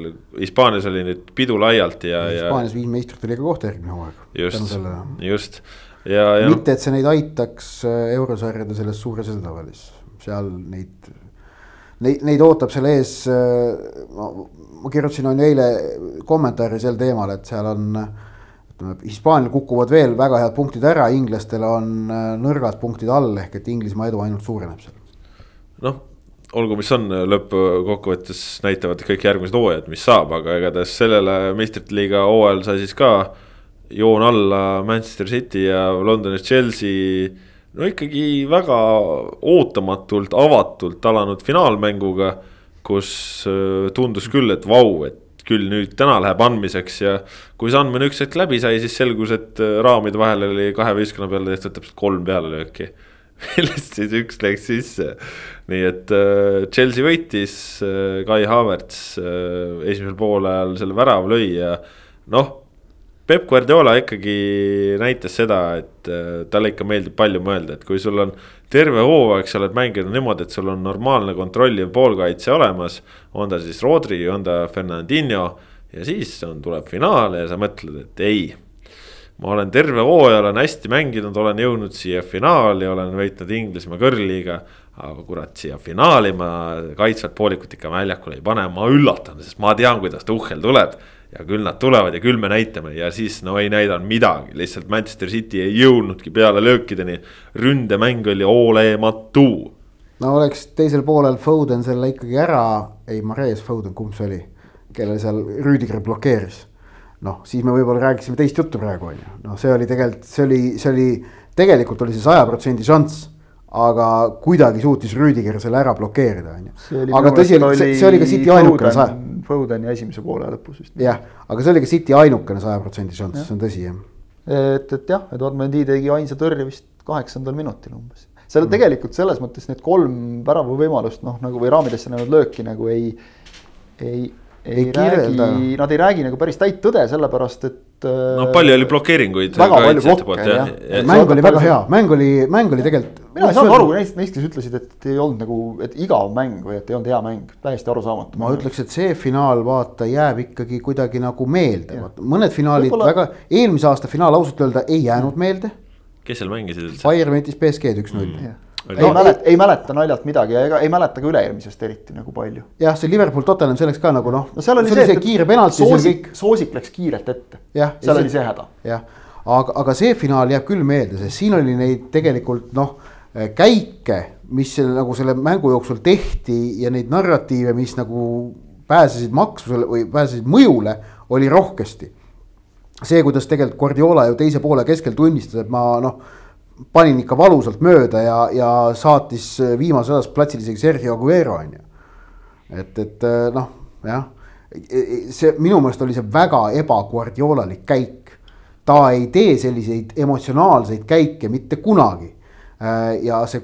Hispaanias oli nüüd pidu laialt ja, ja. Hispaanias viis meistrite liiga kohta järgmine hooaeg. just, just ja, ja. mitte, et see neid aitaks äh, eurosarjade selles suures edetabelis, seal neid, neid, neid ootab seal ees. ma, ma kirjutasin on ju eile kommentaari sel teemal, et seal on ütleme, Hispaanial kukuvad veel väga head punktid ära, inglastel on äh, nõrgad punktid all, ehk et Inglismaa edu ainult suureneb seal. noh, olgu, mis on, lõppkokkuvõttes näitavad kõik järgmised hooajad, mis saab, aga igatahes sellele meistrite liiga hooajal sai siis ka joon alla Manchester City ja Londonis Chelsea. no ikkagi väga ootamatult, avatult alanud finaalmänguga, kus äh, tundus küll, et vau, et küll nüüd täna läheb andmiseks ja kui see andmine üks hetk läbi sai, siis selgus, et äh, raamide vahel oli kahe võistkonna peale tehtud täpselt kolm pealelööki <laughs> millest siis üks läks sisse. nii et äh, Chelsea võitis äh,, Kai Havertz äh, esimesel poolajal selle värava lõi ja noh. Peep Guardiola ikkagi näitas seda, et äh, talle ikka meeldib palju mõelda, et kui sul on terve hooaeg sa oled mänginud niimoodi, et sul on normaalne kontrolliv poolkaitse olemas. on ta siis Rodri, on ta Fernandinho ja siis on, tuleb finaal ja sa mõtled, et ei. ma olen terve hooaja olen hästi mänginud, olen jõudnud siia finaali, olen võitnud Inglismaa kõrliga. aga kurat, siia finaali ma kaitsvat poolikut ikka väljakule ei pane, ma üllatan, sest ma tean, kuidas Tuhhel tuleb ja küll nad tulevad ja küll me näitame ja siis no ei näidanud midagi, lihtsalt Manchester City ei jõudnudki peale löökideni. ründemäng oli oolematu. no oleks teisel poolel Foden selle ikkagi ära, ei Mares Foden, kumb see oli, kellel seal Rüüdiger blokeeris. noh, siis me võib-olla rääkisime teist juttu praegu on ju, noh, see oli tegelikult, see oli, see oli, tegelikult oli see saja protsendi šanss aga kuidagi suutis Rüüdiger selle ära blokeerida, on ju. aga tõsi, see, see oli ka City ainukene saja. Fodeni esimese poole lõpus vist. jah, aga see oli ka City ainukene saja protsendi šanss, see on tõsi jah. et, et jah, Eduard Mendy tegi ainsa tõrje vist kaheksandal minutil umbes. seal mm. tegelikult selles mõttes need kolm väravavõimalust noh, nagu või raamidesse läinud lööki nagu ei, ei ei, ei räägi, nad ei räägi nagu päris täit tõde, sellepärast et. No palju oli blokeeringuid. väga palju blokke jah ja.. mäng oli väga hea, mäng oli, mäng oli tegelikult. mina ei saanud aru neist, neist, kes ütlesid, et ei olnud nagu, et igav mäng või et ei olnud hea mäng, täiesti arusaamatu. ma ütleks, et see finaal vaata jääb ikkagi kuidagi nagu meelde, mõned finaalid Võibolla... väga, eelmise aasta finaal ausalt öelda ei jäänud meelde kes seal mängisid üldse? Bayern võitis BSG-d üks-null mm.. Ei mäleta, ei mäleta naljalt midagi ja ega ei mäleta ka üle-eelmisest eriti nagu palju. jah, see Liverpool Tottenham selleks ka nagu noh. no seal oli see, see, see kiire penalti. soosik, soosik läks kiirelt ette. seal see, oli see häda. jah, aga, aga see finaal jääb küll meelde, sest siin oli neid tegelikult noh, käike, mis selle nagu selle mängu jooksul tehti ja neid narratiive, mis nagu pääsesid maksusele või pääsesid mõjule, oli rohkesti. see, kuidas tegelikult Guardiola ju teise poole keskel tunnistas, et ma noh panin ikka valusalt mööda ja, ja saatis viimases hädas platsile isegi Sergio Aguero on ju. et, et noh, jah, see minu meelest oli see väga ebaguardiolalik käik. ta ei tee selliseid emotsionaalseid käike mitte kunagi. ja see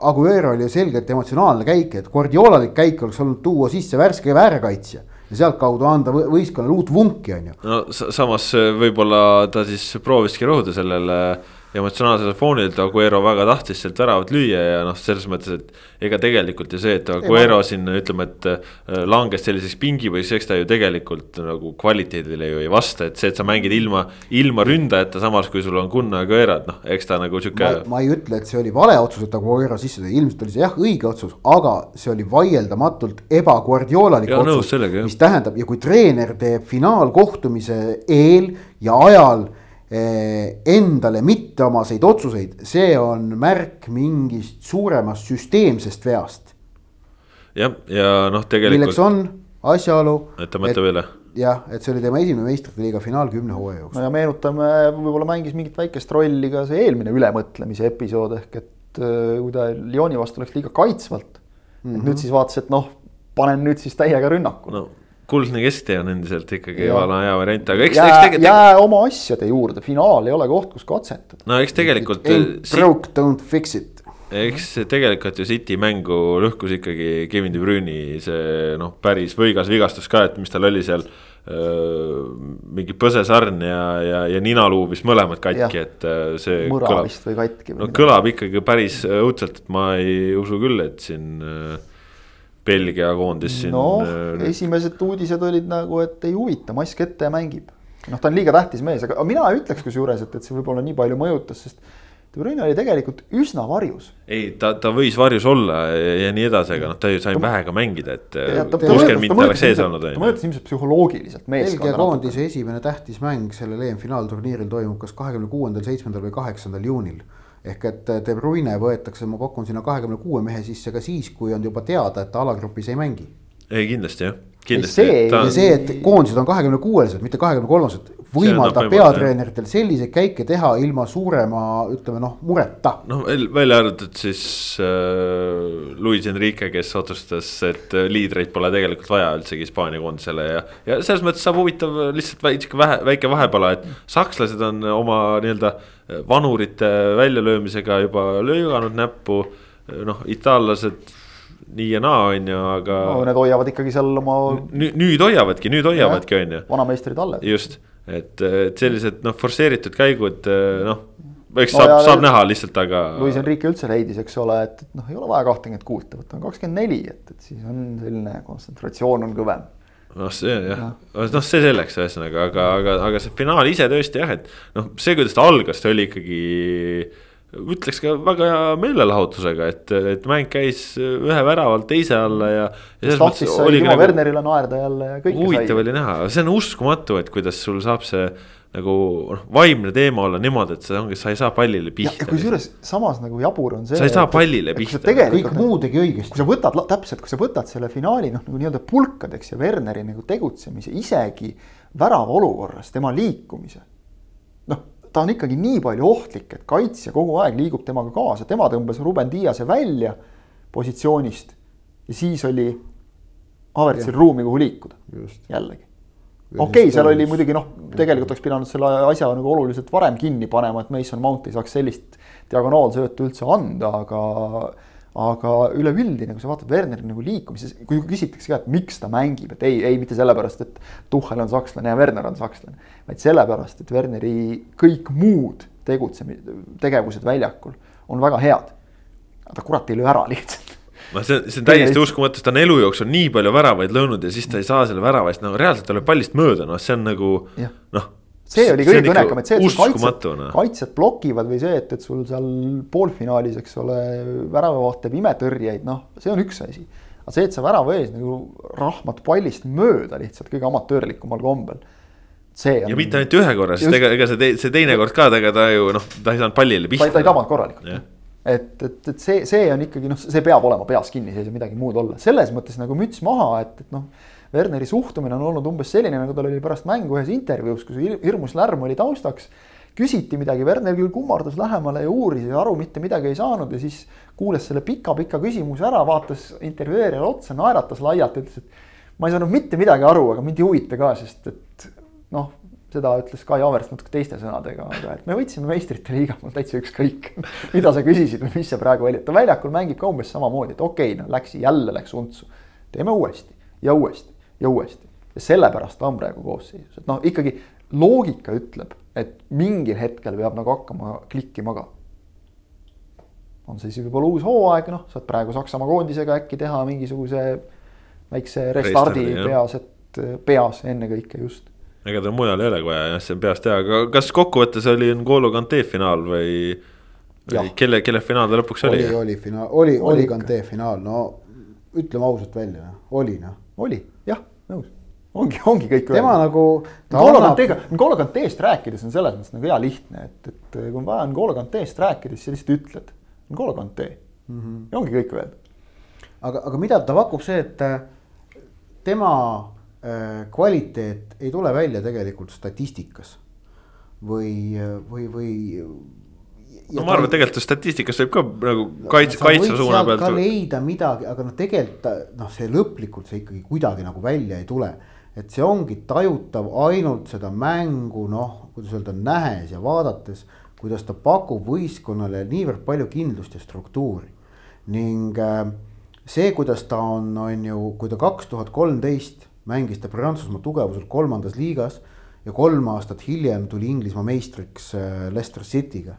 Aguero oli ju selgelt emotsionaalne käik, et guardiolalik käik oleks olnud tuua sisse värske väärkaitsja ja sealtkaudu anda võistkonnale uut vunki, on ju. no samas võib-olla ta siis prooviski rõhuda sellele äh, emotsionaalsel foonil, Aguero väga tahtis sealt väravat lüüa ja noh, selles mõttes, et ega tegelikult ju see, et Aguero ei, siin ütleme, et äh, langes selliseks pingipõhiseks, eks ta ju tegelikult nagu kvaliteedile ju ei vasta, et see, et sa mängid ilma, ilma ründajata, samas kui sul on Gunnar Aguero, et noh, eks ta nagu sihuke. ma ei ütle, et see oli vale otsus, et Aguero sisse tõi, ilmselt oli see jah, õige otsus, aga see oli vaieldamatult ebaguardiolalik otsus, mis tähendab ja kui treener teeb finaalkohtumise eel ja ajal endale mitteomaseid otsuseid, see on märk mingist suuremast süsteemsest veast. jah, ja noh, tegelikult. milleks on asjaolu. et ta mõtleb üle. jah, et see oli tema esimene meistrite liiga finaal kümne hooaja jooksul. no ja meenutame, võib-olla mängis mingit väikest rolli ka see eelmine ülemõtlemise episood ehk et äh, kui ta Lyoni vastu läks liiga kaitsvalt mm. -hmm. nüüd siis vaatas, et noh, panen nüüd siis täiega rünnakule no kuldne kesktee on endiselt ikkagi vana hea variant, aga eks, eks tegelikult. jää oma asjade juurde, finaal ei ole koht, kus katsetada. no eks tegelikult. Broke, don't fix it. eks tegelikult ju City mängu lõhkus ikkagi Kevin De Bruyne'i see noh, päris võigas vigastus ka, et mis tal oli seal mingi põsesarn ja, ja, ja ninaluu vist mõlemad katki, et see. mõra kõlab, vist või katki. no kõlab ikkagi päris õudselt, et ma ei usu küll, et siin äh, Belgia koondis siin. noh, esimesed uudised olid nagu, et ei huvita, mask ette ja mängib. noh, ta on liiga tähtis mees, aga mina ütleks kusjuures, et, et see võib-olla nii palju mõjutas, sest. De Bruyne oli tegelikult üsna varjus. ei, ta, ta võis varjus olla ja, nii edasi, aga noh, ta ju sai vähega mängida, et kuuskümmend minti oleks sees olnud. ta mõjutas ilmselt psühholoogiliselt meeskonda. Belgia koondise esimene tähtis mäng sellel EM-finaalturniiril toimub kas kahekümne kuuendal, seitsmendal või kaheksandal juunil ehk et De Bruyne võetakse, ma pakun sinna kahekümne kuue mehe sisse ka siis, kui on juba teada, et ta alagrupis ei mängi. ei kindlasti jah, kindlasti. Ta... ja see, et koondised on kahekümne kuuesed, mitte kahekümne kolmesed, võimaldab peatreeneritel selliseid käike teha ilma suurema, ütleme noh, mureta. noh, välja arvatud siis äh, Luis Enrique, kes otsustas, et liidreid pole tegelikult vaja üldsegi Hispaania koondisele ja. ja selles mõttes saab huvitav lihtsalt väike vähe, väike vahepala, et sakslased on oma nii-öelda vanurite väljalöömisega juba lööganud näppu. noh, itaallased nii ja naa, on ju, aga no,. Need hoiavad ikkagi seal oma. nüüd hoiavadki, nüüd hoiavadki, on ju. vanameistrid alles. just, et, et sellised noh, forsseeritud käigud noh eks no, saab, saab näha lihtsalt, aga. Luis Enrique üldse leidis, eks ole, et, et noh, ei ole vaja kahtekümmet kuute, võtame kakskümmend neli, et, et siis on selline kontsentratsioon on kõvem noh, see jah, noh, see selleks ühesõnaga, aga, aga, aga see finaal ise tõesti jah, et noh, see, kuidas ta algas, ta oli ikkagi ütleks ka väga hea meelelahutusega, et, et mäng käis ühe väravalt teise alla ja. ja ilma nagu, Wernerile naerda jälle ja kõike sai. huvitav oli näha, see on uskumatu, et kuidas sul saab see nagu noh, vaimne teema olla niimoodi, et see ongi, sa ei saa pallile pihta. kusjuures samas nagu jabur on see. sa ei saa pallile pihta. kõik muu tegi õigesti. kui sa võtad täpselt, kui sa võtad selle finaali noh, nagu nii-öelda pulkadeks ja Werneri nagu tegutsemise, isegi värava olukorras, tema liikumise. Ta on ikkagi nii palju ohtlik, et kaitsja kogu aeg liigub temaga kaasa, tema tõmbas Ruben Diase välja positsioonist ja siis oli Avertsil ruumi, kuhu liikuda. jällegi okei okay,, seal oli muidugi noh, tegelikult oleks pidanud selle asja nagu oluliselt varem kinni panema, et Mason Mount ei saaks sellist diagonaalsöötu üldse anda, aga. Aga üleüldine, kui sa vaatad Werneri nagu liikumises, kui küsitakse ka, et miks ta mängib, et ei, ei mitte sellepärast, et Tuhhel on sakslane ja Werner on sakslane. vaid sellepärast, et Werneri kõik muud tegutsemised, tegevused väljakul on väga head. ta kurat ei löö ära lihtsalt noh, see, see on täiesti uskumatu, ta on elu jooksul nii palju väravaid löönud ja siis ta ei saa selle värava eest nagu reaalselt ta lööb pallist mööda, noh, see on nagu noh see oli kõige kõnekam, et see, et kaitsjad, kaitsjad blokivad või see, et, et sul seal poolfinaalis, eks ole, väravavaht teeb imetõrjeid, noh, see on üks asi. aga see, et sa värava ees nagu rahmad pallist mööda lihtsalt kõige amatöörlikumal kombel. see on. ja mitte ainult ühe korra, sest ega, ega see, te- see teine kord ka, ega ta ju noh, ta ei saanud pallile ta, pihta. ta ei tabanud korralikult et, et, et see, see on ikkagi noh, see peab olema peas kinni, see ei saa midagi muud olla, selles mõttes nagu müts maha, et, et noh. Werneri suhtumine on olnud umbes selline, nagu tal oli pärast mängu ühes intervjuus, kus hir- hirmus lärm oli taustaks. küsiti midagi, Werner küll kummardas lähemale ja uuris ja aru mitte midagi ei saanud ja siis kuulas selle pika-pika küsimuse ära, vaatas intervjueerijale otsa, naeratas laialt, ütles, et. ma ei saanud mitte midagi aru, aga mind ei huvita ka, sest et noh, seda ütles Kai Havertz natuke teiste sõnadega, aga et me võitsime meistrite liiga, mul täitsa ükskõik. <laughs> mida sa küsisid või mis see praegu oli, et ta väljakul mängib ka umbes samamoodi, et okei okay, no läks jälle läks untsu. teeme uuesti ja uuesti ja uuesti ja sellepärast ta on praegu koosseisus, et noh, ikkagi loogika ütleb, et mingil hetkel peab nagu hakkama klikkima ka. on see siis võib-olla uus hooaeg, noh, saad praegu Saksamaa koondisega äkki teha mingisuguse väikse restardi peas, et peas ennekõike just ega tal mujal ei olegi vaja jah, see on peast teha, aga kas kokkuvõttes oli N'Golo Kante finaal või, kelle, kelle finaal ta lõpuks oli? oli, oli finaal, oli, Oli oli. Kante finaal, no ütleme ausalt välja, oli noh. oli, jah, nõus. ongi, ongi kõik tema öeldud. nagu. N'Golo Kanteega, N'Golo Kanteest rääkides on selles mõttes nagu hea lihtne, et, et kui on vaja N'Golo Kanteest rääkida, siis sa lihtsalt ütled. N'Golo Kante mm. -hmm. ja ongi kõik öeldud. aga, aga mida ta pakub, see, et äh, tema äh, kvaliteet ei tule välja tegelikult statistikas või, või, või. No ma arvan, et tegelikult statistikas võib ka nagu kaitse, kaitse suuna ka pealt. leida midagi, aga noh, tegelikult noh, see lõplikult see ikkagi kuidagi nagu välja ei tule. et see ongi tajutav ainult seda mängu noh, kuidas öelda, nähes ja vaadates, kuidas ta pakub võistkonnale niivõrd palju kindlust ja struktuuri ning äh, see, kuidas ta on, on ju, kui ta kaks tuhat kolmteist mängis ta Prantsusmaa tugevuselt kolmandas liigas ja kolm aastat hiljem tuli Inglismaa meistriks äh, Leicester City'ga.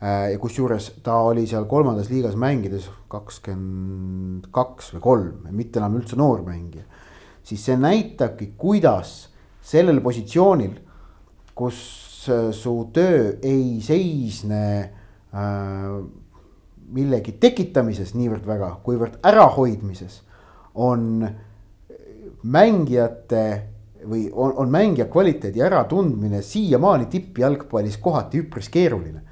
Ja kusjuures ta oli seal kolmandas liigas mängides kakskümmend kaks või kolm, mitte enam üldse noor mängija. siis see näitabki, kuidas sellel positsioonil, kus äh, su töö ei seisne äh, millegi tekitamises niivõrd väga, kuivõrd ärahoidmises on mängijate või on, on mängija kvaliteedi äratundmine siiamaani tippjalgpallis kohati üpris keeruline.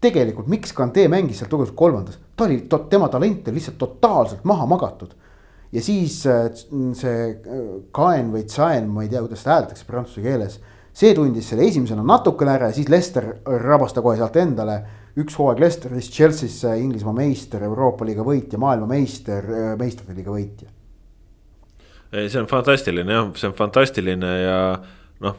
tegelikult, miks Kante mängis seal tugevuselt kolmandas, ta oli, tema talent oli lihtsalt totaalselt maha magatud. ja siis äh, see äh, Kaen või Tsaen, ma ei tea, kuidas seda hääldatakse prantsuse keeles. see tundis selle esimesena natukene ära ja siis Lester rabas ta kohe sealt endale üks hooaeg Lesteris, Chelsea's Inglismaa meister, Euroopa liiga võitja, maailmameister, meistrite liiga võitja ei, see on fantastiline jah, see on fantastiline ja noh,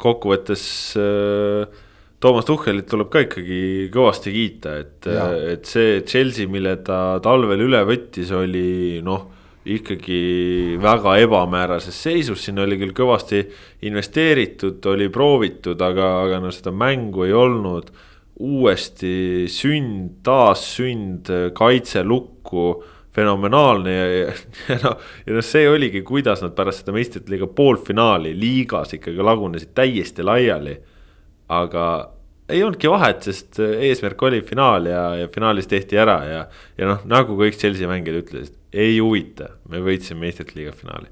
kokkuvõttes äh, Toomas Tuhhelit tuleb ka ikkagi kõvasti kiita, et, et see Chelsea, mille ta talvel üle võttis, oli noh, ikkagi väga ebamäärases seisus, sinna oli küll kõvasti investeeritud, oli proovitud, aga, aga no seda mängu ei olnud. uuesti sünd, taassünd, kaitse lukku fenomenaalne ja, ja, ja noh, ja noh, see oligi, kuidas nad pärast seda meistrite liiga poolfinaali liigas ikkagi lagunesid täiesti laiali. aga ei olnudki vahet, sest eesmärk oli finaal ja, ja finaalis tehti ära ja, ja noh, nagu kõik Chelsea mängijad ütlesid, ei huvita, me võitsime meistrite liiga finaali.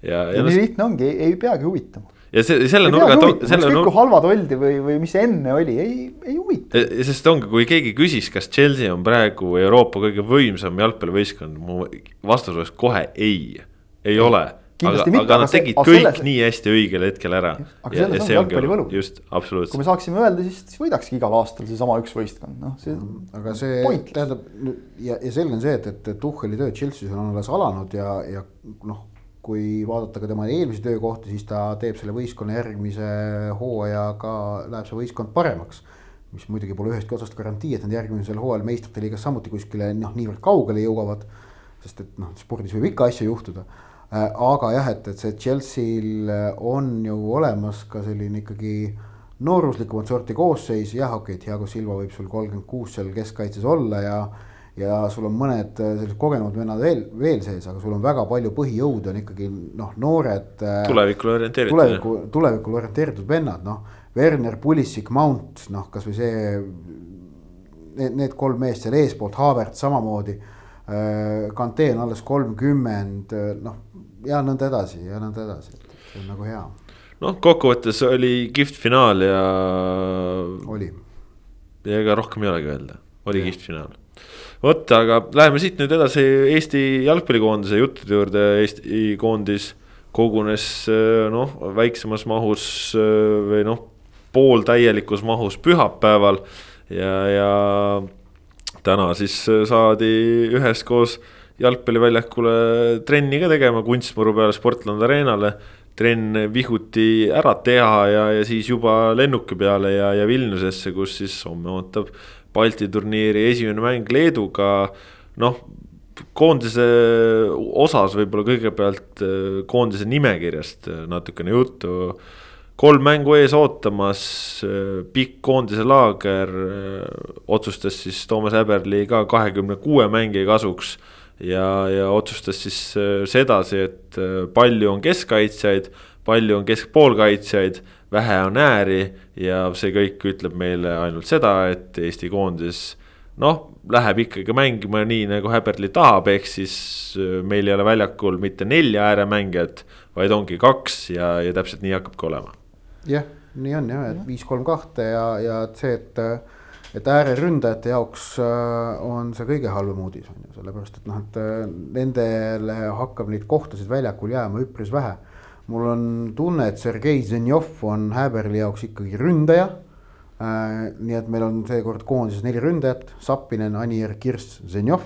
ja, ja ja noh nii, lihtne ongi, ei, peagi huvitama. ja see selle nurga ükskõik kui halvad oldi või, või mis enne oli, ei, ei huvita. sest ongi, kui keegi küsis, kas Chelsea on praegu Euroopa kõige võimsam jalgpallivõistkond, mu vastus oleks kohe ei, ei ole. aga, aga aga nad see- tegid aga kõik selles- nii hästi õigel hetkel ära. Aga selles ongi jalgpalli võlu. just, kui absoluutselt me. saaksime öelda, siis, siis võidakski igal aastal seesama üks võistkond, noh, see. aga see Pointless. tähendab ja, ja selge on see, et, et Tuhheli töö Chelsea's on alles alanud ja, ja noh. kui vaadata ka tema eelmisi töökohti, siis ta teeb selle võistkonna järgmise hooajaga läheb see võistkond paremaks. mis muidugi pole ühestki otsast garantii, et nad järgmisel hooajal meistrite liigas samuti kuskile noh, niivõrd kaugele jõuavad. sest et noh, spordis võib ikka asju juhtuda. Aga jah, et, et see Chelsea'l on ju olemas ka selline ikkagi nooruslikumat sorti koosseis, jah, okei okay,, Thiago Silva võib sul kolmkümmend kuus seal keskkaitses olla ja ja sul on mõned äh, sellised kogenud vennad veel, veel sees, aga sul on väga palju põhijõude on ikkagi noh, noored. tulevikule orienteeritud. tuleviku, tulevikule orienteeritud vennad, noh. Werner, Pulisic, Mount, noh, kasvõi see. Need, need kolm meest seal eespoolt, Haavert samamoodi. Kante on alles kolmkümmend, noh ja nõnda edasi ja nõnda edasi, et see on nagu hea. noh, kokkuvõttes oli kihvt finaal ja. oli. ja ega rohkem ei olegi öelda, oli kihvt finaal vot, aga läheme siit nüüd edasi Eesti jalgpallikoondise juttude juurde, Eesti koondis kogunes noh, väiksemas mahus või noh, pooltäielikus mahus pühapäeval ja, ja täna siis saadi üheskoos jalgpalliväljakule trenni ka tegema kunstmuru peale Sportland Arenale. trenn vihuti ära teha ja, ja siis juba lennuki peale ja, ja Vilniusesse, kus siis homme ootab Balti turniiri esimene mäng Leeduga, noh koondise osas võib-olla kõigepealt äh, koondise nimekirjast äh, natukene juttu. kolm mängu ees ootamas, äh, pikk koondise laager otsustas siis Toomas Häberli ka kahekümne kuue mängija kasuks. Ja, ja otsustas siis sedasi, et palju on keskkaitsjaid, palju on keskpoolkaitsjaid vähe on ääri ja see kõik ütleb meile ainult seda, et Eesti koondis noh, läheb ikkagi mängima nii, nagu Häberli tahab, ehk siis äh, meil ei ole väljakul mitte nelja ääremängijat, vaid ongi kaks ja, ja täpselt nii hakkabki olema. jah, nii on jah, et viis, kolm, kahte ja, ja see, et, et ääreründajate jaoks äh, on see kõige halvem uudis on ju, sellepärast et noh, et äh, nendele hakkab neid kohtasid väljakul jääma üpris vähe mul on tunne, et Sergei Zenjov on Häberli jaoks ikkagi ründaja äh,. nii et meil on seekord koondises neli ründajat, Sapinen, Anier, Kirss, Zenjov.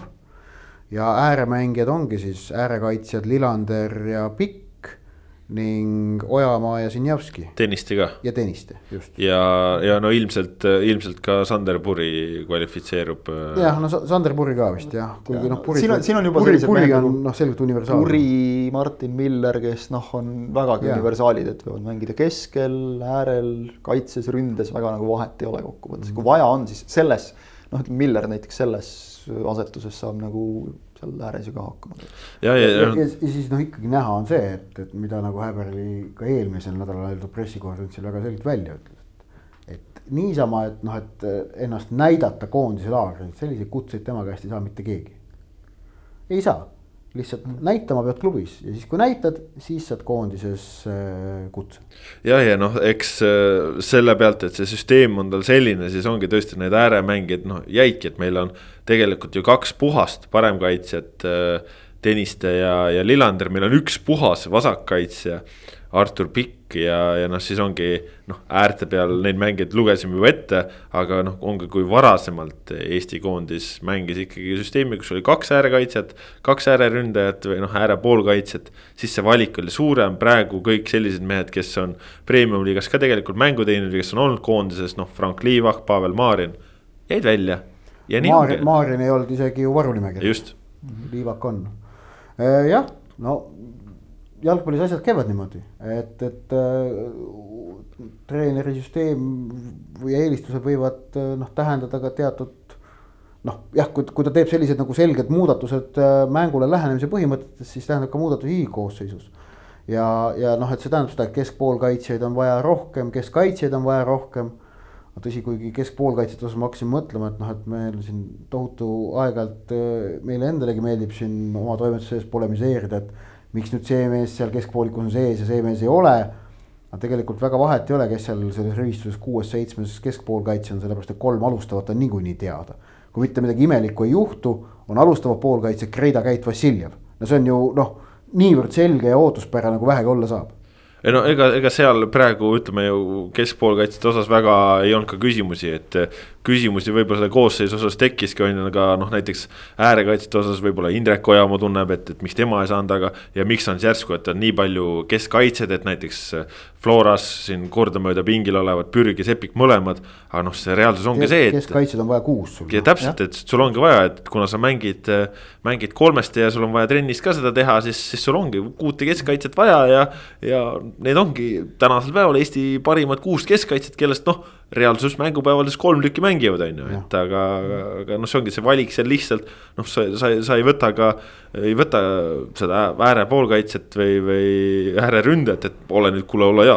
ja ääremängijad ongi siis äärekaitsjad Lillander ja Pikk ning Ojamaa ja Sinjavski. Tõniste ka. ja Tõniste, just. ja, ja no ilmselt, ilmselt ka Sander Puri kvalifitseerub. Äh, jah, no Sander Puri ka vist jah, kuigi noh. siin on, siin on juba Puri, Puri on nagu noh, selgelt universaalne. Puri, Martin Miller, kes noh, on vägagi ja. universaalid, et võivad mängida keskel, äärel, kaitses, ründes, väga nagu vahet ei ole kokkuvõttes mm., kui vaja on, siis selles. noh, ütleme Miller näiteks selles asetuses saab nagu seal ääres ju ka hakkama. ja, ja, ja, ja, ja siis noh, ikkagi näha on see, et, et mida nagu Häberli ka eelmisel nädalal pressikonverentsil väga selgelt välja ütles. et niisama, et noh, et ennast näidata koondise laagris, selliseid kutseid tema käest ei saa mitte keegi. ei saa lihtsalt näitama pead klubis ja siis, kui näitad, siis saad koondises äh, kutse. jah, ja noh, eks äh, selle pealt, et see süsteem on tal selline, siis ongi tõesti need ääremängijad noh jäidki, et meil on tegelikult ju kaks puhast paremkaitsjat. Äh, Tõniste ja, ja Lillander, meil on üks puhas vasakkaitsja Artur Pikk ja, ja noh, siis ongi noh, äärte peal neid mängijaid lugesime juba ette. aga noh, ongi kui varasemalt Eesti koondis mängis ikkagi süsteemi, kus oli kaks äärekaitsjat, kaks ääreründajat või noh, ääre poolkaitsjat. siis see valik oli suurem, praegu kõik sellised mehed, kes on premium-liigas ka tegelikult mängu teinud või kes on olnud koondises, noh, Frank Liivak, Pavel Marin, jäid välja. Maarin, Maarin ei olnud isegi ju varunimekirjas. just. Liivak on, jah, no jalgpallis asjad käivad niimoodi, et, et äh, treeneri süsteem või eelistused võivad äh, noh, tähendada ka teatud noh, jah, kui, kui ta teeb sellised nagu selged muudatused äh, mängule lähenemise põhimõtetes, siis tähendab ka muudatusi koosseisus. ja, ja noh, et see tähendab seda, et keskpoolkaitsjaid on vaja rohkem, keskkaitsjaid on vaja rohkem. tõsi, kuigi keskpoolkaitsjate osas ma hakkasin mõtlema, et noh, et meil siin tohutu aeg-ajalt meile endalegi meeldib siin oma toimetuse sees polemiseerida, et miks nüüd see mees seal keskpoolikus on sees ja see mees ei ole. aga tegelikult väga vahet ei ole, kes seal selles rivistuses kuues-seitsmes keskpoolkaitse on, sellepärast et kolm alustavat on niikuinii teada. kui mitte midagi imelikku ei juhtu, on alustava poolkaitse Kreida, Käit, Vassiljev. no see on ju noh, niivõrd selge ja ootuspärane, kui vähegi olla saab ei no ega, ega seal praegu ütleme ju keskpoolkaitsjate osas väga ei olnud ka küsimusi, et küsimusi võib-olla selle koosseisu osas tekkiski, on ju, aga noh, näiteks äärekaitsjate osas võib-olla Indrek Ojamaa tunneb, et, et miks tema ei saanud, aga. ja miks on siis järsku, et on nii palju keskkaitsjad, et näiteks Floras siin kordamööda pingil olevad Pürg ja Sepik mõlemad. aga noh, see reaalsus ongi see, et. keskkaitsjad on vaja kuus sul. ja täpselt, et sul ongi vaja, et kuna sa mängid, mängid kolmest ja sul on vaja trennis ka seda teha, siis, siis sul ongi kuute keskkaitset vaja ja. ja need ongi tänasel päeval Eesti parimad kuus keskkaitset, kellest noh reaalsus mängupäevades kolm tükki mängivad, on ju, et aga, aga noh, see ongi see valik seal lihtsalt. noh, sa, sa, sa ei võta ka, ei võta seda ääre poolkaitset või, või ääreründajat, et ole nüüd, kuule, ole hea.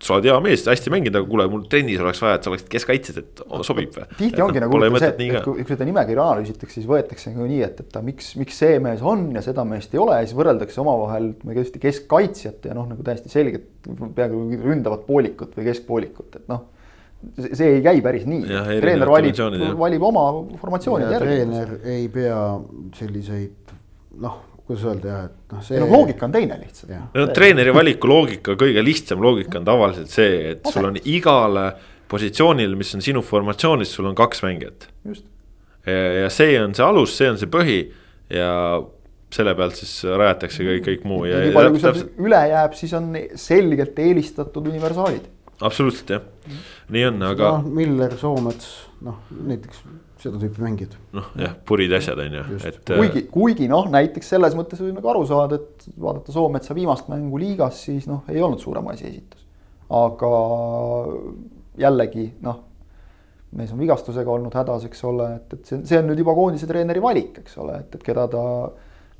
sa oled hea mees, hästi mänginud, aga kuule, mul trennis oleks vaja, et sa oleksid keskkaitses, et sobib või. tihti ongi nagu see, et kui, kui seda nimekirja analüüsitakse, siis võetakse nagu nii, et, et miks, miks see mees on ja seda meest ei ole ja siis võrreldakse omavahel tõesti keskkaitsjat ja noh, nagu täiesti selget peaaegu ründavat poolikut või keskpoolikut, et noh see ei käi päris nii. treener valib, valib oma formatsioonid järgi. treener ei pea selliseid noh, kuidas öelda jah, et noh, see. no loogika on teine lihtsalt. no treeneri valiku loogika, kõige lihtsam loogika on tavaliselt see, et Ase. sul on igale positsioonile, mis on sinu formatsioonis, sul on kaks mängijat. ja see on see alus, see on see põhi ja selle pealt siis rajatakse kõik, kõik muu ja. nii palju, kui sealt üle jääb, siis on selgelt eelistatud universaalid absoluutselt jah, nii on, aga no,. Miller, Soomets, noh näiteks seda tüüpi mängijad. noh jah, purid asjad on ju, et. Äh, kuigi, kuigi noh, näiteks selles mõttes võib nagu aru saada, et vaadata Soometsa viimast mängu liigas, siis noh, ei olnud suurem asi esitus. aga jällegi noh, mees on vigastusega olnud hädas, eks ole, et, et see, see on nüüd juba koondise treeneri valik, eks ole, et, et keda ta,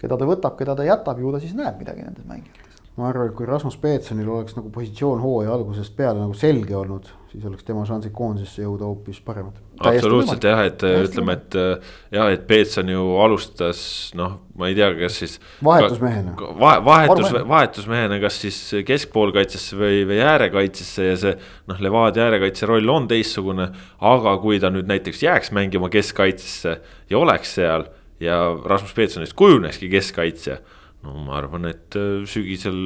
keda ta võtab, keda ta jätab, ju ta siis näeb midagi nendes mängijates ma arvan, et kui Rasmus Peetsonil oleks nagu positsioon hooaja algusest peale nagu selge olnud, siis oleks tema šansid koondisesse jõuda hoopis paremad. absoluutselt jah, et Täiesti ütleme, et jah, et Peetson ju alustas noh, ma ei tea, kas siis. vahetusmehena va. vahetus, vahetusmehena, kas siis keskpoolkaitsesse või, või äärekaitsesse ja see noh, Levadia äärekaitse roll on teistsugune. aga kui ta nüüd näiteks jääks mängima keskkaitsesse ja oleks seal ja Rasmus Peetsonist kujunekski keskkaitsja no ma arvan, et äh, sügisel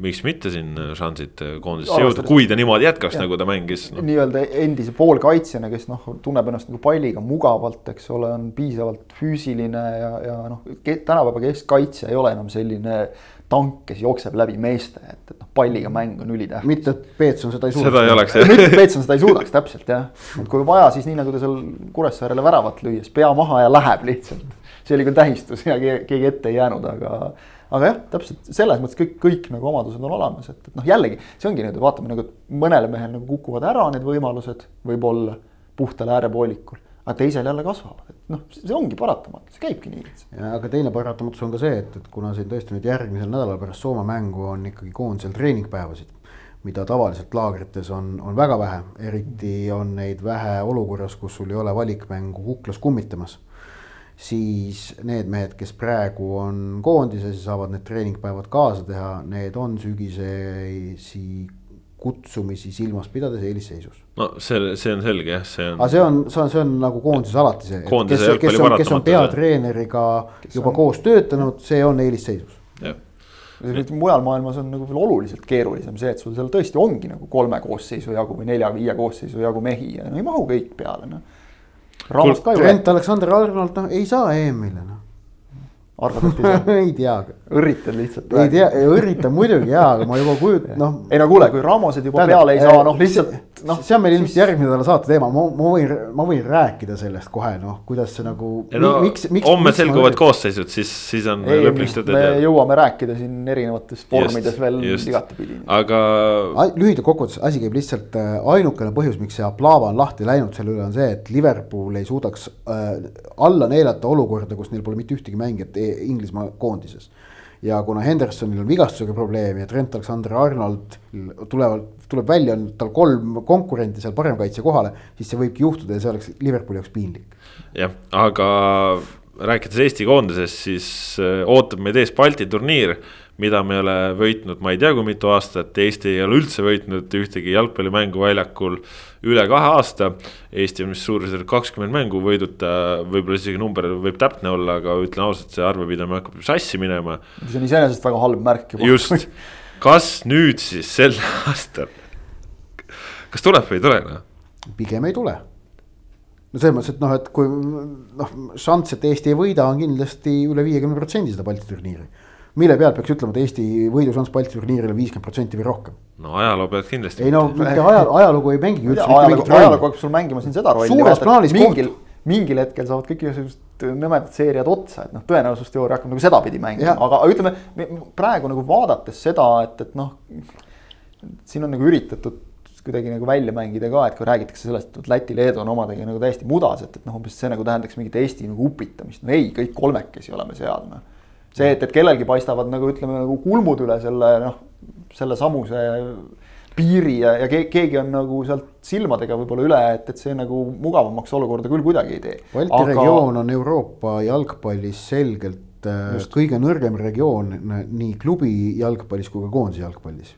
miks mitte siin äh, šansid äh, koondisesse jõuda, kui ta niimoodi jätkaks, nagu ta mängis no.. nii-öelda endise poolkaitsjana, kes noh, tunneb ennast nagu palliga mugavalt, eks ole, on piisavalt füüsiline ja, ja noh, tänapäeva keskkaitse ei ole enam selline tank, kes jookseb läbi meeste, et, et noh, palliga mäng on ülitähtis. mitte, et Peetson seda ei suudaks. seda ei oleks jah. mitte, et Peetson seda ei suudaks, täpselt jah. et kui vaja, siis nii nagu ta seal Kuressaarele väravat lüües, pea maha ja läheb lihtsalt see oli küll tähistus ja keegi ette ei jäänud, aga, aga jah, täpselt selles mõttes kõik, kõik nagu omadused on olemas, et, et noh, jällegi see ongi nüüd, vaatame nagu mõnele mehel nagu kukuvad ära need võimalused võib-olla puhtal äärepoolikul aga teisel jälle kasvavad, et noh, see ongi paratamatu, see käibki nii. aga teine paratamatus on ka see, et, et kuna siin tõesti nüüd järgmisel nädalal pärast Soome mängu on ikkagi koondisel treeningpäevasid, mida tavaliselt laagrites on, on väga vähe, eriti on neid vähe olukorras, kus sul ei ole valikmängu kuklas kummitamas siis need mehed, kes praegu on koondises ja saavad need treeningpäevad kaasa teha, need on sügisesi kutsumisi silmas pidades eelisseisus. no see, see on selge jah, see on. aga see on, see on, see on nagu koondises alati see, kes, kes on, kes on peatreeneriga kes juba on... koos töötanud, see on eelisseisus. mujal maailmas on nagu veel oluliselt keerulisem see, et sul seal tõesti ongi nagu kolme koosseisu jagu või nelja-viie koosseisu jagu mehi ja no ei mahu kõik peale noh Trent Alexander-Arnold, noh ei saa EM-ile noh arvad, et ei saa <laughs> ei tea. õrritad lihtsalt. ei tea, õritan muidugi jaa, aga ma juba kujutan, <laughs> noh. ei no kuule, kui Ramosed juba peale ei saa, noh lihtsalt noh. see on meil ilmselt järgmine nädala saate teema, ma, ma võin, ma võin rääkida sellest kohe noh, kuidas see nagu. No, miks, miks. homme selguvad koosseisud, siis, siis on lõplik tõde teada. me jõuame rääkida siin erinevates vormides veel igatepidi. aga. lühidalt kokkuvõttes asi käib lihtsalt, äh, ainukene põhjus, miks see Aplava on lahti läinud selle üle on see, et Liverpool ei suudaks äh, alla neelata olukorda, kus neil pole mitte ühtegi mängijat Inglismaa koondises. ja kuna Hendersonil on vigastusega probleem ja Trent Alexander-Arnold tulevad, tuleb välja, on tal kolm konkurenti seal paremkaitse kohale, siis see võibki juhtuda ja see oleks Liverpooli jaoks piinlik. jah, aga rääkides Eesti koondisest, siis äh, ootab meid ees Balti turniir mida me ei ole võitnud, ma ei tea, kui mitu aastat, Eesti ei ole üldse võitnud ühtegi jalgpallimängu väljakul üle kahe aasta. Eesti on vist suurusjärk kakskümmend mängu võiduta, võib-olla isegi number võib täpne olla, aga ütlen ausalt, see arvepidamine hakkab sassi minema. see on iseenesest väga halb märk juba. just, kas nüüd siis sel aastal, kas tuleb või ei tule noh? pigem ei tule no selles mõttes, et noh, et kui noh, šanss, et Eesti ei võida, on kindlasti üle viiekümne protsendi seda Balti turniiri mille pealt peaks ütlema, et Eesti võidušanss Balti turniiril on viiskümmend protsenti või rohkem? no ajaloo pealt kindlasti. ei no mitte aja, ajalugu ei mängigi üldse. ajalugu, ajalugu hakkab sul mängima siin seda rolli. suures plaanis mingil, mingil hetkel saavad kõik igasugused nõmedad seeriad otsa, et noh, tõenäosusteooria hakkab nagu sedapidi mängima, aga ütleme praegu nagu vaadates seda, et, et noh. siin on nagu üritatud kuidagi nagu välja mängida ka, et kui räägitakse sellest, et Läti-Leedu on omadega nagu täiesti mudas, et, et noh, umbes see nagu tähendaks mingit Eesti nagu upitamist, no ei, kõik kolmekesi oleme seal noh see, et, et kellelgi paistavad nagu ütleme nagu kulmud üle selle noh, selle samuse piiri ja, ja ke- keegi on nagu sealt silmadega võib-olla üle, et, et see nagu mugavamaks olukorda küll kuidagi ei tee. Balti Aga... regioon on Euroopa jalgpallis selgelt äh, Just. kõige nõrgem regioon nii klubi jalgpallis kui ka koondise jalgpallis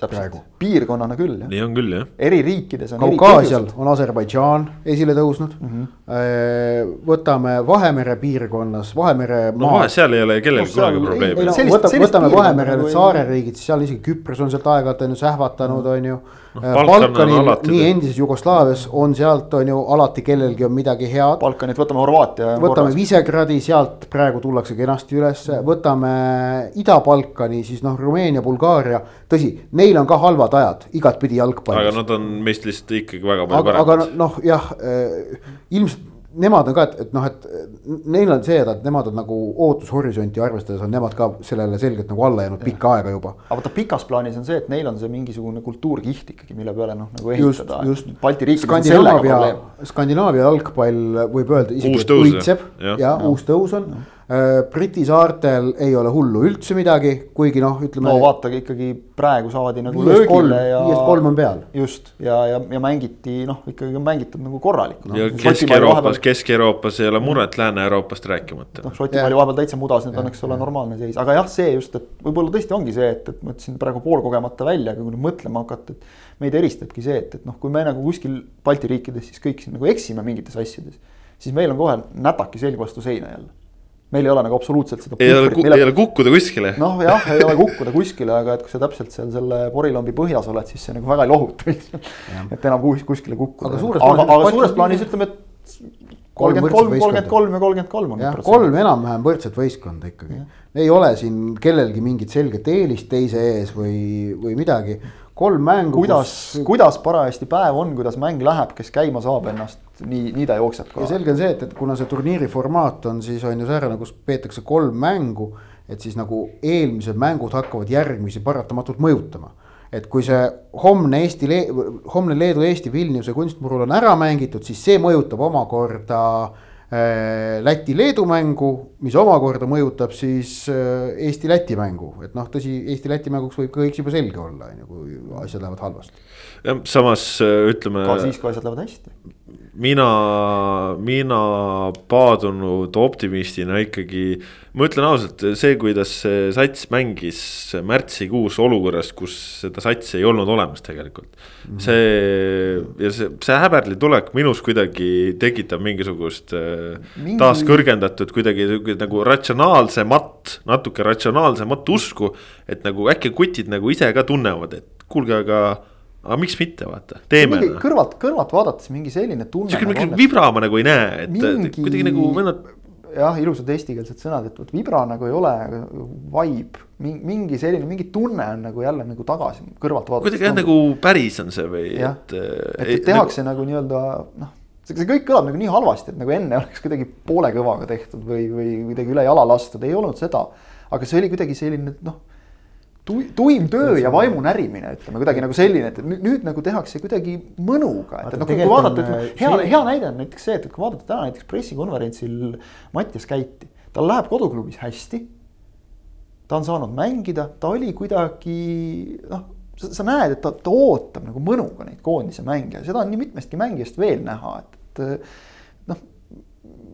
täpselt, piirkonnana küll nii on küll jah. eri riikides on. Kaukaasial on Aserbaidžaan esile tõusnud mm. -hmm. võtame Vahemere piirkonnas, Vahemere. no vahe, seal ei ole kellelgi no, kunagi probleemi. No, võta, võtame Vahemere need saareriigid, siis seal isegi Küpros on sealt aeg-ajalt on ju sähvatanud, on ju no,. Äh, Balkanil, nii endises Jugoslaavias on sealt on ju alati kellelgi on midagi head. Balkanit, võtame Horvaatia. võtame Visegradi, sealt praegu tullakse kenasti ülesse, võtame Ida-Balkani, siis noh, Rumeenia, Bulgaaria, tõsi, neil on ka halvad ajad igatpidi jalgpallis. aga nad on meist lihtsalt ikkagi väga palju paremad. aga noh, jah äh, ilmselt nemad on ka, et, et noh, et neil on see, et nemad on nagu ootushorisonti arvestades on nemad ka sellele selgelt nagu alla jäänud pikka aega juba. aga vaata pikas plaanis on see, et neil on see mingisugune kultuurkiht ikkagi, mille peale noh, nagu ehitada. just, just. Balti riikides on sellega probleem. Skandinaavia jalgpall võib öelda isegi õitseb ja, ja uus tõus on ja Äh, Briti saartel ei ole hullu üldse midagi, kuigi noh, ütleme. no vaatage ikkagi praegu saadi nagu löögile ja. viiest kolm on peal. just ja, ja, ja mängiti noh, ikkagi on mängitud nagu korralikult no,. ja Kesk-Euroopas Kesk-Euroopas ei ole muret, Lääne-Euroopast rääkimata. noh, Šotimaa oli vahepeal täitsa mudas, nüüd on, eks ole, normaalne seis, aga jah, see just, et võib-olla tõesti ongi see, et, et ma ütlesin praegu poolkogemata välja, aga kui nüüd mõtlema hakata, et meid eristabki see, et, et noh, kui me nagu kuskil Balti riikides siis kõik siin nagu eksime mingites asjades, siis meil on kohe nätaki selg vastu seina jälle meil ei ole nagu absoluutselt seda. ei ole, ei ole kukkuda kuskile. noh, jah, ei ole kukkuda kuskile, aga et kui sa täpselt seal selle porilombi põhjas oled, siis see nagu väga ei lohuta et enam kuskile kukkuda. aga suures plaanis, aga, aga suures plaanis ütleme, et kolmkümmend kolm, kolmkümmend kolm ja kolmkümmend kolm on. kolm enam-vähem võrdset võistkonda ikkagi. ei ole siin kellelgi mingit selget eelist teise ees või, või midagi kolm mängu. kuidas kus..., kuidas parajasti päev on, kuidas mäng läheb, kes käima saab ennast, nii, nii ta jookseb ka. ja selge on see, et, et kuna see turniiri formaat on siis on ju säärane, kus peetakse kolm mängu. et siis nagu eelmised mängud hakkavad järgmisi paratamatult mõjutama. et kui see homne Eesti, homne Leedu-Eesti Vilniuse kunstmurul on ära mängitud, siis see mõjutab omakorda äh, Läti-Leedu mängu, mis omakorda mõjutab siis äh, Eesti-Läti mängu, et noh, tõsi, Eesti-Läti mänguks võib kõik juba selge olla, on ju, kui asjad lähevad halvasti. jah, samas äh, ütleme. ka siis, kui asjad lähevad hästi mina, mina paadunud optimistina ikkagi, ma ütlen ausalt, see, kuidas see sats mängis märtsikuus olukorras, kus seda satsi ei olnud olemas tegelikult mm. -hmm. see ja see, see häberli tulek minus kuidagi tekitab mingisugust äh, Mingi... taaskõrgendatud kuidagi nagu ratsionaalsemat, natuke ratsionaalsemat usku. et nagu äkki kutid nagu ise ka tunnevad, et kuulge, aga aga miks mitte, vaata, teeme. Kõrvalt, kõrvalt vaadates mingi selline tunne. sihuke nagu mingi vibra ma nagu ei näe, et mingi... kuidagi nagu vennad. jah, ilusad eestikeelsed sõnad, et vot vibra nagu ei ole, vibe, mingi selline, mingi tunne on nagu jälle nagu tagasi kõrvalt vaadates. kuidagi jah, nagu päris on see või. jah, et, et, et tehakse nagu, nagu nii-öelda noh see, see kõik kõlab nagu nii halvasti, et nagu enne oleks kuidagi poole kõvaga tehtud või, või kuidagi üle jala lastud, ei olnud seda. aga see oli kuidagi selline noh tuim töö ja vaimu närimine, ütleme kuidagi nagu selline, et nüüd, nüüd nagu tehakse kuidagi mõnuga, et, et noh, kui vaadata, ütleme hea, hea näide on näiteks see, et kui vaadata täna näiteks pressikonverentsil Mattias Käiti, tal läheb koduklubis hästi. ta on saanud mängida, ta oli kuidagi noh, sa näed, et ta, ta ootab nagu mõnuga neid koondise mänge ja seda on nii mitmestki mängijast veel näha, et, et noh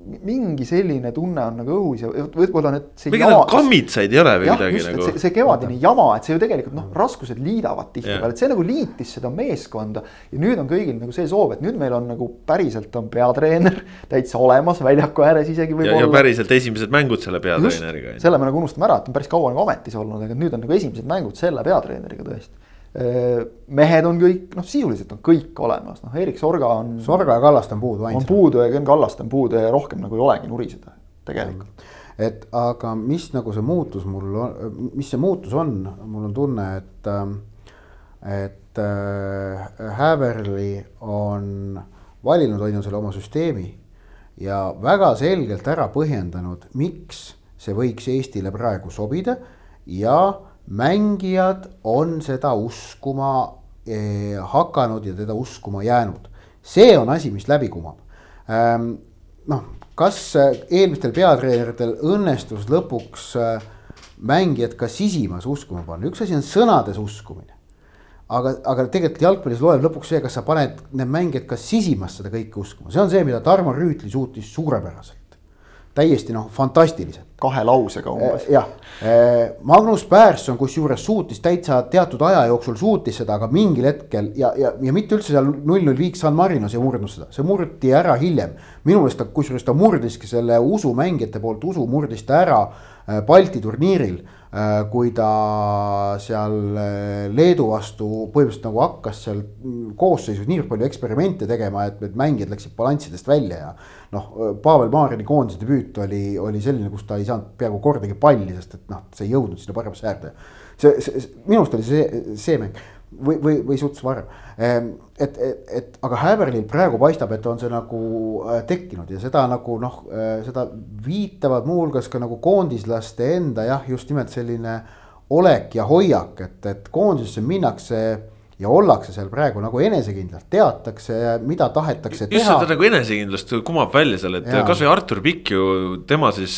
mingi selline tunne on nagu õhus ja võib-olla need. mingi nagu kammitsaid ei ole või midagi nagu. see, see kevadine jama, et see ju tegelikult noh, raskused liidavad tihtipeale, et see nagu liitis seda meeskonda. ja nüüd on kõigil nagu see soov, et nüüd meil on nagu päriselt on peatreener <laughs> täitsa olemas väljaku ääres isegi võib-olla. ja päriselt esimesed mängud selle peatreeneriga. selle me nagu unustame ära, et on päris kaua nagu ametis olnud, aga nüüd on nagu esimesed mängud selle peatreeneriga tõesti mehed on kõik, noh, sisuliselt on kõik olemas, noh, Erik Sorga on. Sorga ja Kallaste on puudu ainsana. on puudu ja Ken Kallaste on puudu ja rohkem nagu ei olegi nuriseda, tegelikult. et aga mis nagu see muutus mul on, mis see muutus on, mul on tunne, et, et äh, Häverli on valinud, on ju, selle oma süsteemi ja väga selgelt ära põhjendanud, miks see võiks Eestile praegu sobida ja mängijad on seda uskuma eh, hakanud ja teda uskuma jäänud. see on asi, mis läbi kumab ähm,. noh, kas eh, eelmistel peatreeneritel õnnestus lõpuks äh, mängijad ka sisimas uskuma panna, üks asi on sõnades uskumine. aga, aga tegelikult jalgpallis loeb lõpuks see, kas sa paned need mängijad ka sisimas seda kõike uskuma, see on see, mida Tarmo Rüütli suutis suurepäraselt. Täiesti noh, fantastiliselt. kahe lausega umbes. jah, Magnus Persson kusjuures suutis täitsa teatud aja jooksul suutis seda, aga mingil hetkel ja, ja, ja mitte üldse seal null null viik San Marinos ei murdnud seda, see murti ära hiljem. minu meelest ta, kusjuures ta murdiski selle usu mängijate poolt, usu murdis ta ära Balti turniiril Äh, kui ta seal äh, Leedu vastu põhimõtteliselt nagu hakkas seal koosseisus nii palju eksperimente tegema, et need mängijad läksid balanssidest välja ja. noh, Pavel Marini koondise debüüt oli, oli selline, kus ta ei saanud peaaegu kordagi palli, sest et noh, see ei jõudnud sinna paremasse äärde. see, see, minu arust oli see, see mäng või, või, või suhteliselt varem. Ehm, et, et, et aga Häberlil praegu paistab, et on see nagu äh, tekkinud ja seda nagu noh, äh, seda viitavad muuhulgas ka nagu koondislaste enda jah, just nimelt selline olek ja hoiak, et, et koondisesse minnakse ja ollakse seal praegu nagu enesekindlalt, teatakse, mida tahetakse just teha. seda nagu enesekindlust kumab välja seal, et kasvõi Artur Pikk ju, tema siis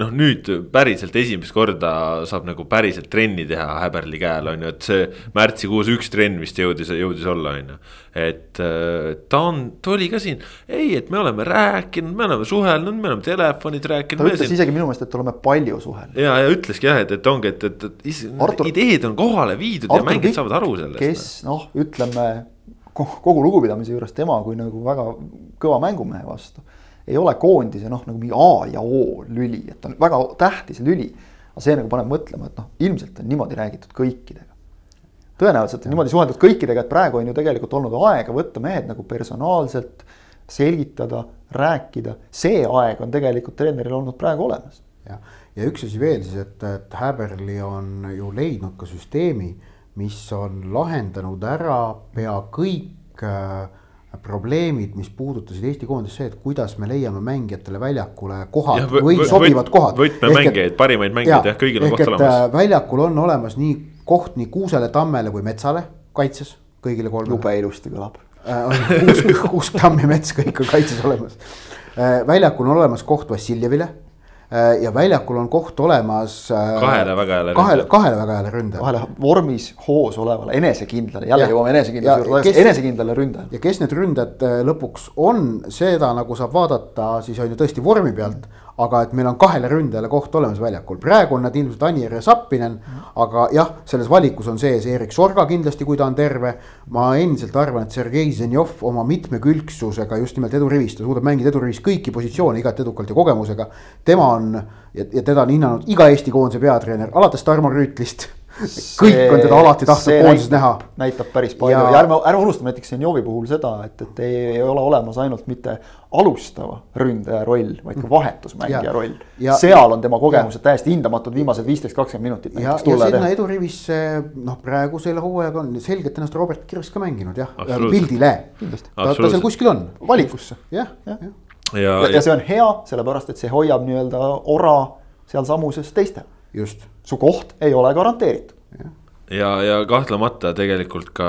noh, nüüd päriselt esimest korda saab nagu päriselt trenni teha häberli käel on ju, et see märtsikuus üks trenn vist jõudis, jõudis olla, on ju. Et ta on, ta oli ka siin, ei, et me oleme rääkinud, me oleme suhelnud, me oleme telefonid rääkinud. ta ütles siin... isegi minu meelest, et oleme palju suhelnud. ja, ja ütleski jah, et, et ongi, et, et, et Artur... ideed on kohale viidud Artur ja mängijad saavad aru sellest kes noh, ütleme kogu lugupidamise juures tema kui nagu väga kõva mängumehe vastu. ei ole koondise noh, nagu mingi A ja O lüli, et on väga tähtis lüli. aga see nagu paneb mõtlema, et noh, ilmselt on niimoodi räägitud kõikidega. Tõenäoliselt on niimoodi suheldud kõikidega, et praegu on ju tegelikult olnud aega võtta mehed nagu personaalselt, selgitada, rääkida, see aeg on tegelikult treeneril olnud praegu olemas. jah, ja üks asi veel siis, et, et Häberli on ju leidnud ka süsteemi mis on lahendanud ära pea kõik äh, probleemid, mis puudutasid Eesti koondist, see, et kuidas me leiame mängijatele väljakule kohad ja, või sobivad kohad. võtmemängijaid, parimaid mängijaid jah, kõigil on koht olemas. Äh, väljakul on olemas nii koht nii Kuusele, Tammele kui Metsale kaitses, kõigile kolmele. jube ilusti kõlab äh,. Kuusk, <laughs> Tamm ja Mets, kõik on kaitses olemas äh,. väljakul on olemas koht Vassiljevile Äh, ja väljakul on koht olemas. Kahele väga heale kahele, kahele väga heale ründajale. kahele vormis hoos olevale enesekindlale, jälle jõuame enesekindluse juurde enesekindlale ründajale. ja kes need ründajad lõpuks on, seda nagu saab vaadata siis on ju tõesti vormi pealt aga et meil on kahele ründajale koht olemas väljakul, praegu on nad ilmselt Anier ja Zappinen. aga jah, selles valikus on sees Erik Sorga kindlasti, kui ta on terve. ma endiselt arvan, et Sergei Zenjov oma mitmekülgsusega just nimelt edurivis, ta suudab mängida edurivis kõiki positsioone igati edukalt ja kogemusega. tema on ja, ja teda on hinnanud iga Eesti koondise peatreener, alates Tarmo Rüütlist <laughs> kõik on teda alati tahtnud koondises näha. näitab päris palju ja, ja ärme, ärme unustame näiteks Senjovi puhul seda, et, et ei, ei ole olemas ainult mitte alustava ründaja roll, vaid ka vahetusmängija roll. seal on tema kogemused ja. täiesti hindamatud viimased viisteist, kakskümmend minutit. ja, ja sinna edurivisse noh, praegu selle hooajaga on selgelt ennast Robert Kirss ka mänginud jah, pildile. ta, ta seal kuskil on. valikusse. jah, jah ja. ja, ja, ja see on hea, sellepärast et see hoiab nii-öelda ora sealsamuses teistel just. su koht ei ole garanteeritud. ja, ja kahtlemata tegelikult ka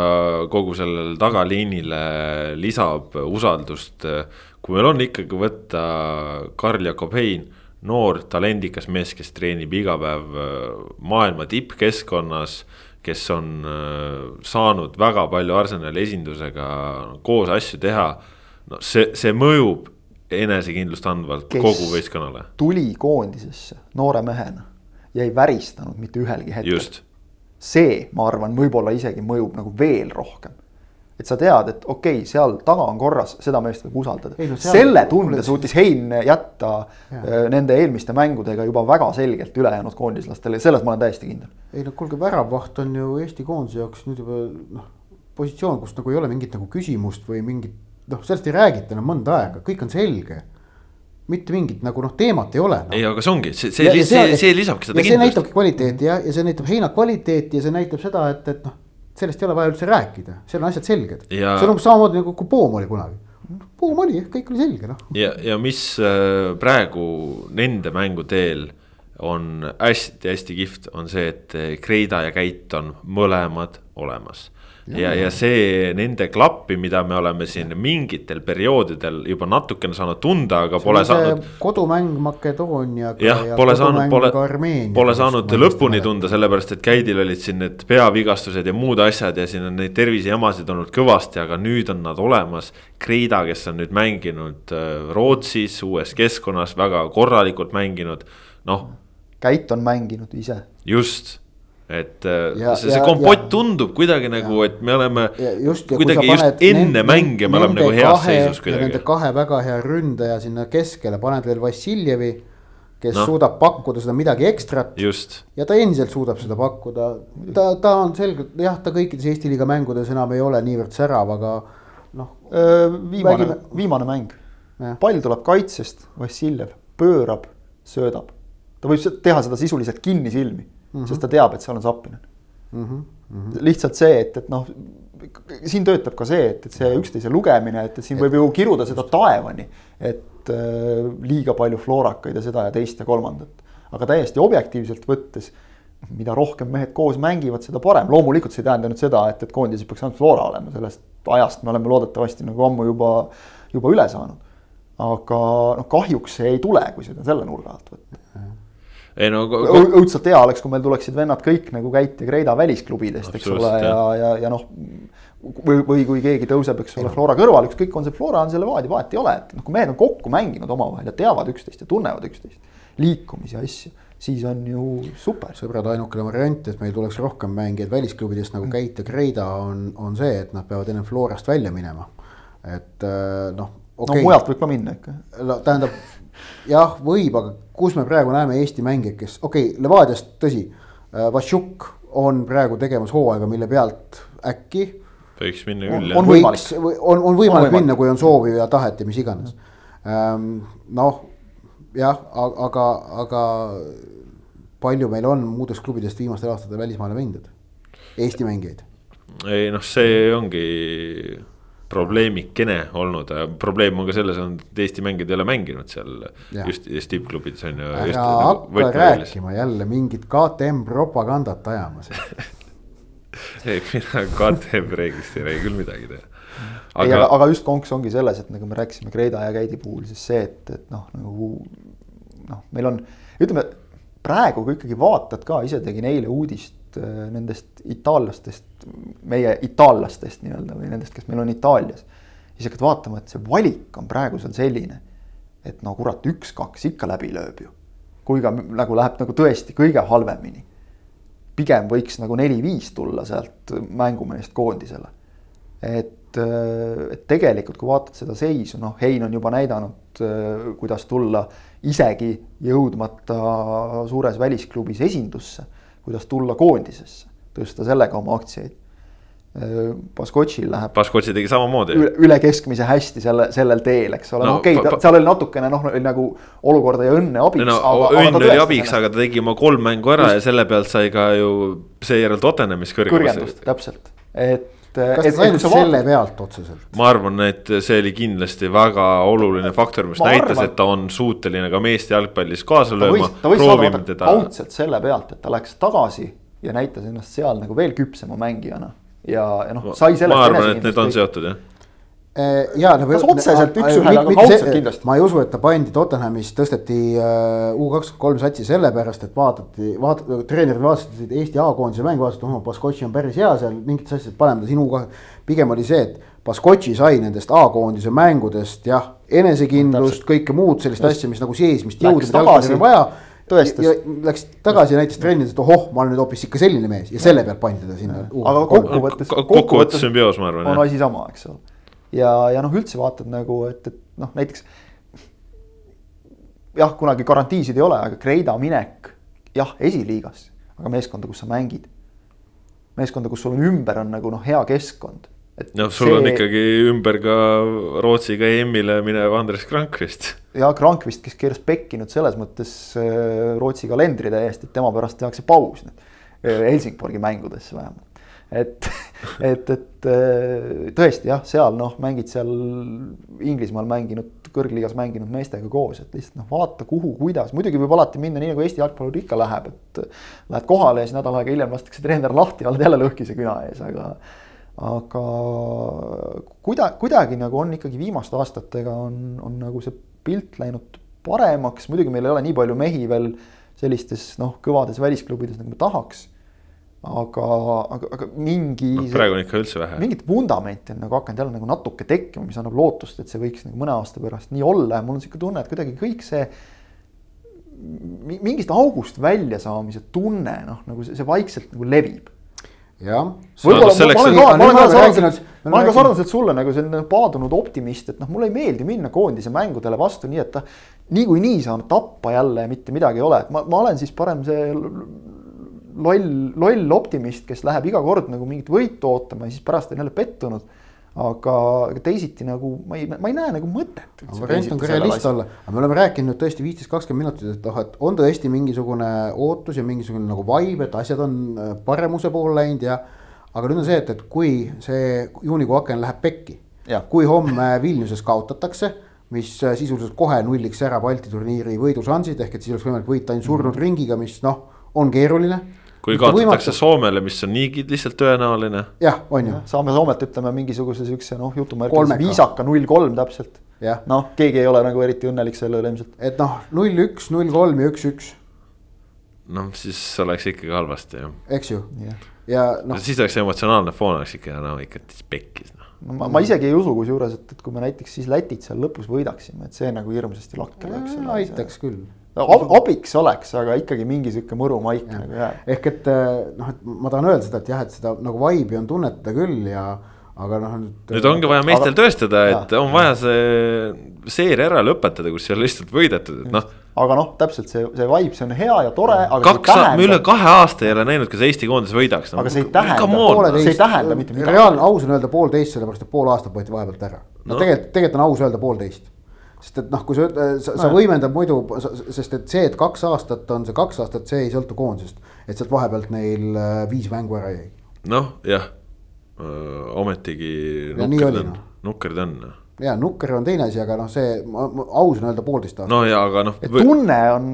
kogu sellele tagaliinile lisab usaldust. kui meil on ikkagi võtta Karl Jakob Hein, noor talendikas mees, kes treenib iga päev äh, maailma tippkeskkonnas kes on äh, saanud väga palju Arsenali esindusega koos asju teha. no see, see mõjub enesekindlust andvalt kogu võistkonnale. tuli koondisesse noore mehena ja ei väristanud mitte ühelgi hetkel. see, ma arvan, võib-olla isegi mõjub nagu veel rohkem. et sa tead, et okei okay,, seal taga on korras, seda meest võib usaldada. No, selle tunde suutis Hein jätta ja. Äh, nende eelmiste mängudega juba väga selgelt ülejäänud koondislastele, selles ma olen täiesti kindel. ei no kuulge, väravaht on ju Eesti koondise jaoks nüüd juba noh, positsioon, kus nagu ei ole mingit nagu küsimust või mingit noh, sellest ei räägita enam mõnda aega, kõik on selge mitte mingit nagu noh, teemat ei ole no.. ei, aga see ongi, see, see, see, see, see lisabki seda kindlust. see näitabki kvaliteeti ja, ja see näitab heina kvaliteeti ja see näitab seda, et, et noh. sellest ei ole vaja üldse rääkida, seal on asjad selged ja.... see on umbes samamoodi nagu kui Poom oli kunagi. Poom oli, kõik oli selge noh. ja, ja mis äh, praegu nende mänguteel on hästi-hästi kihvt, on see, et Kreida ja Keit on mõlemad olemas ja, ja see nende klappi, mida me oleme siin mingitel perioodidel juba natukene saanud tunda, aga See pole saanud. kodumäng Makedooniaga. jah, pole saanud, pole, pole saanud lõpuni tunda. tunda, sellepärast et Käidil olid siin need peavigastused ja muud asjad ja siin on neid tervisejamasid olnud kõvasti, aga nüüd on nad olemas. Kreida, kes on nüüd mänginud äh, Rootsis uues keskkonnas väga korralikult mänginud, noh Käit on mänginud ise. just et äh, Ja- see, see ja- kompott ja- tundub kuidagi nagu, et me oleme just, kuidagi just enne mänge me oleme nagu heas seisus Nende kuidagi. kahe väga hea ründaja sinna keskele, paned veel Vassiljevi, kes no. suudab pakkuda seda midagi ekstrat ja ta endiselt suudab seda pakkuda. ta, ta on selgelt jah, ta kõikides Eesti liiga mängudes enam ei ole niivõrd särav, aga noh. viimane viimane mäng. Pall tuleb kaitsest, Vassiljev pöörab, söödab. ta võib teha seda sisuliselt kinnisilmi mm, -hmm. sest ta teab, et seal on Zappinen Mm -hmm. Mm -hmm. lihtsalt see, et, et noh, siin töötab ka see, et, et see üksteise lugemine, et, et siin võib ju kiruda seda taevani. et äh, liiga palju floorakaid ja seda ja teist ja kolmandat. aga täiesti objektiivselt võttes, mida rohkem mehed koos mängivad, seda parem. loomulikult see ei tähenda nüüd seda, et, et koondises peaks ainult floora olema, sellest ajast me oleme loodetavasti nagu ammu juba, juba üle saanud. aga noh, kahjuks see ei tule, kui seda selle nurga alt võtta ei no õudselt hea oleks, kui meil tuleksid vennad kõik nagu Käit ja Kreida välisklubidest, eks ole, ja, ja, ja noh. või, või kui keegi tõuseb, eks ole, Flora kõrval, ükskõik, on see Flora, on see Levadia, vahet ei ole, et noh, kui mehed on kokku mänginud omavahel ja teavad üksteist ja tunnevad üksteist. liikumisi ja asju, siis on ju super. sõbrad, ainukene variant, et meil tuleks rohkem mängijaid välisklubidest nagu Keit ja Kreida on, on see, et nad peavad enne Florast välja minema. et äh, noh. no Okay. mujalt võib ka minna ikka. no tähendab jah, võib, aga kus me praegu näeme Eesti mängijaid, kes okei okay,, Levadiast tõsi. Vašjuk on praegu tegemas hooaega, mille pealt äkki võiks minna On- küll on jah. või- võiks, on, on võimalik On võimalik. minna, kui on soovi ja tahet ja mis iganes. noh, jah, aga, aga palju meil on muudest klubidest viimastel aastatel välismaale mindud, Eesti mängijaid? ei noh, see ongi probleemikene olnud, probleem on ka selles olnud, et Eesti mängijad ei ole mänginud seal Jah. just, just tippklubides on ju. ära hakka rääkima jälle mingit KTM propagandat ajama siin. <laughs> ei, mina KTM reeglist ei räägi küll midagi teha. aga, aga aga just konks ongi selles, et nagu me rääkisime Kreida ja Käidi puhul, siis see, et, et noh, nagu noh, meil on, ütleme praegu, kui ikkagi vaatad ka, ise tegin eile uudist äh, nendest itaallastest, meie itaallastest nii-öelda või nendest, kes meil on Itaalias. siis hakkad vaatama, et see valik on praegu seal selline, et no kurat, üks-kaks ikka läbi lööb ju. kui ka nagu läheb nagu tõesti kõige halvemini. pigem võiks nagu neli-viis tulla sealt mängumehest koondisele. et, et tegelikult, kui vaatad seda seisu, noh, Hein on juba näidanud, kuidas tulla isegi jõudmata suures välisklubis esindusse, kuidas tulla koondisesse, tõsta sellega oma aktsiaid. Baskotšil läheb Baskotši tegi samamoodi. üle, keskmise hästi selle, sellel teel, eks ole No, no,, okei okay, seal oli natukene noh, oli nagu olukorda ja õnne abiks. no õnn oli abiks, aga ta tegi oma kolm mängu ära ja selle pealt sai ka ju seejärel Tottenhamis kõrgendust, täpselt, et. kas ta sai nüüd selle pealt otseselt? ma arvan, et see oli kindlasti väga oluline faktor, mis Ma näitas et ta on suuteline ka meeste jalgpallis kaasa ta lööma,, ta võis saada kaudselt selle pealt, et ta läks tagasi ja näitas ennast seal nagu veel küpsema mängijana ja, ja noh, sai sellest. ma arvan, et need on seotud jah. Eh, ja no, Kas otseselt üks-ühele, aga kaudselt kindlasti. ma ei usu, et ta pandi Tottenhamis, tõsteti U kakskümmend kolm satsi sellepärast, et vaadati, vaat-, treenerid vaatasid Eesti A-koondise mängu, vaatasid, oh, Baskotši on päris hea seal mingites asjades, paneme ta siin U kahe. pigem oli see, et Baskotši sai nendest A-koondise mängudest jah, enesekindlust, kõike muud sellist asja, mis nagu seesmist Läks jõudu, mida jalgpallil on tagasi, vaja. Tõestas. ja läks tagasi ja näitas trennides, et ohoh, ma olen nüüd hoopis ikka selline mees ja selle pealt pandi ta sinna. aga kokkuvõttes, kokkuvõttes sümbioos, ma arvan, on asi sama, eks ole. ja, ja noh, üldse vaatad nagu, et, et noh, näiteks jah, kunagi garantiisid ei ole, aga Kreida minek jah, esiliigasse, aga meeskonda, kus sa mängid. meeskonda, kus sul on ümber on nagu noh, hea keskkond. noh, sul see... on ikkagi ümber ka Rootsiga EM-ile minev Andres Krankrist. ja Krankvist, kes keeras pekki nüüd selles mõttes äh, Rootsi kalendri täiesti, et tema pärast tehakse paus nüüd äh, Helsingborgi mängudesse vähemalt. et, <laughs> et, et äh, tõesti jah, seal noh, mängid seal Inglismaal mänginud, kõrgliigas mänginud meestega koos, et lihtsalt noh, vaata kuhu, kuidas, muidugi võib alati minna nii nagu Eesti jalgpallur ikka läheb, et lähed kohale ja siis nädal aega hiljem lastakse treener lahti, oled jälle lõhkise küna ees, aga aga kuida-, kuidagi nagu on ikkagi viimaste aastatega on, on nagu see pilt läinud paremaks, muidugi meil ei ole nii palju mehi veel sellistes noh, kõvades välisklubides, nagu me tahaks. aga, aga, aga mingi no,. praegu on ikka üldse vähe. mingit vundamenti on nagu hakanud jälle nagu natuke tekkima, mis annab lootust, et see võiks nagu mõne aasta pärast nii olla ja mul on sihuke tunne, et kuidagi kõik see mingist august väljasaamise tunne, noh, nagu see, see vaikselt nagu levib jah. ma olen ka, sarnaselt, sulle nagu selline paadunud optimist, et noh, mulle ei meeldi minna koondise mängudele vastu nii, et ta niikuinii saame tappa jälle ja mitte midagi ei ole, et ma, ma olen siis parem see loll, loll optimist, kes läheb iga kord nagu mingit võitu ootama ja siis pärast on jälle pettunud aga teisiti nagu ma ei, ma ei näe nagu mõtet. variant on ka realist olla, aga me oleme rääkinud nüüd tõesti viisteist, kakskümmend minutit, et noh, et on tõesti mingisugune ootus ja mingisugune nagu vibe, et asjad on äh, paremuse poole läinud ja. aga nüüd on see, et, et kui see juunikuu aken läheb pekki, kui homme Vilniuses kaotatakse mis äh, sisuliselt kohe nulliks ära Balti turniiri võidušansid, ehk et siis oleks võimalik võita ainult surnud mm -hmm. ringiga, mis noh, on keeruline kui kaotatakse Soomele, mis on niigi lihtsalt tõenäoline. jah, on ju. saame Soomet ütleme mingisuguse siukse noh, jutumärkides viisaka null kolm täpselt. noh, keegi ei ole nagu eriti õnnelik selle üle ilmselt. et noh, null üks, null kolm ja üks, üks. noh, siis oleks ikkagi halvasti jah. eks ju, ja noh. siis oleks emotsionaalne foon oleks ikka no ikka pekkis noh. no ma, ma isegi ei usu kusjuures, et, et kui me näiteks siis Lätit seal lõpus võidaksime, et see nagu hirmsasti lakke lööks. aitaks küll abiks oleks, aga ikkagi mingi sihuke mõru maik ja. nagu jääb. ehk et eh, noh, et ma tahan öelda seda, et jah, et seda nagu vibe'i on tunnetada küll ja aga noh nüüd. nüüd ongi vaja meestel aga, tõestada, et ja, on vaja see seeria ära lõpetada, kus ei ole lihtsalt võidetud, et noh. aga noh, täpselt see, see vibe, see on hea ja tore, aga. kaks, tähendab... me üle kahe aasta ei ole näinud, kas Eesti koondis võidaks no,. aga see ei tähenda, see ei tähenda mitte midagi. reaalne, aus on öelda poolteist, sellepärast et pool aastat võeti vahepealt ära. no, no. tegelikult, tegelikult on aus öelda poolteist sest et noh, kui sa, sa, sa võimendad muidu, sest et see, et kaks aastat on see kaks aastat, see ei sõltu koondisest. et sealt vahepealt neil äh, viis mängu ära jäi. noh, jah, ometigi nukker ta on, nukker ta on ja nukker on teine asi, aga noh, see aus on öelda poolteist aastat. no ja, aga noh. tunne on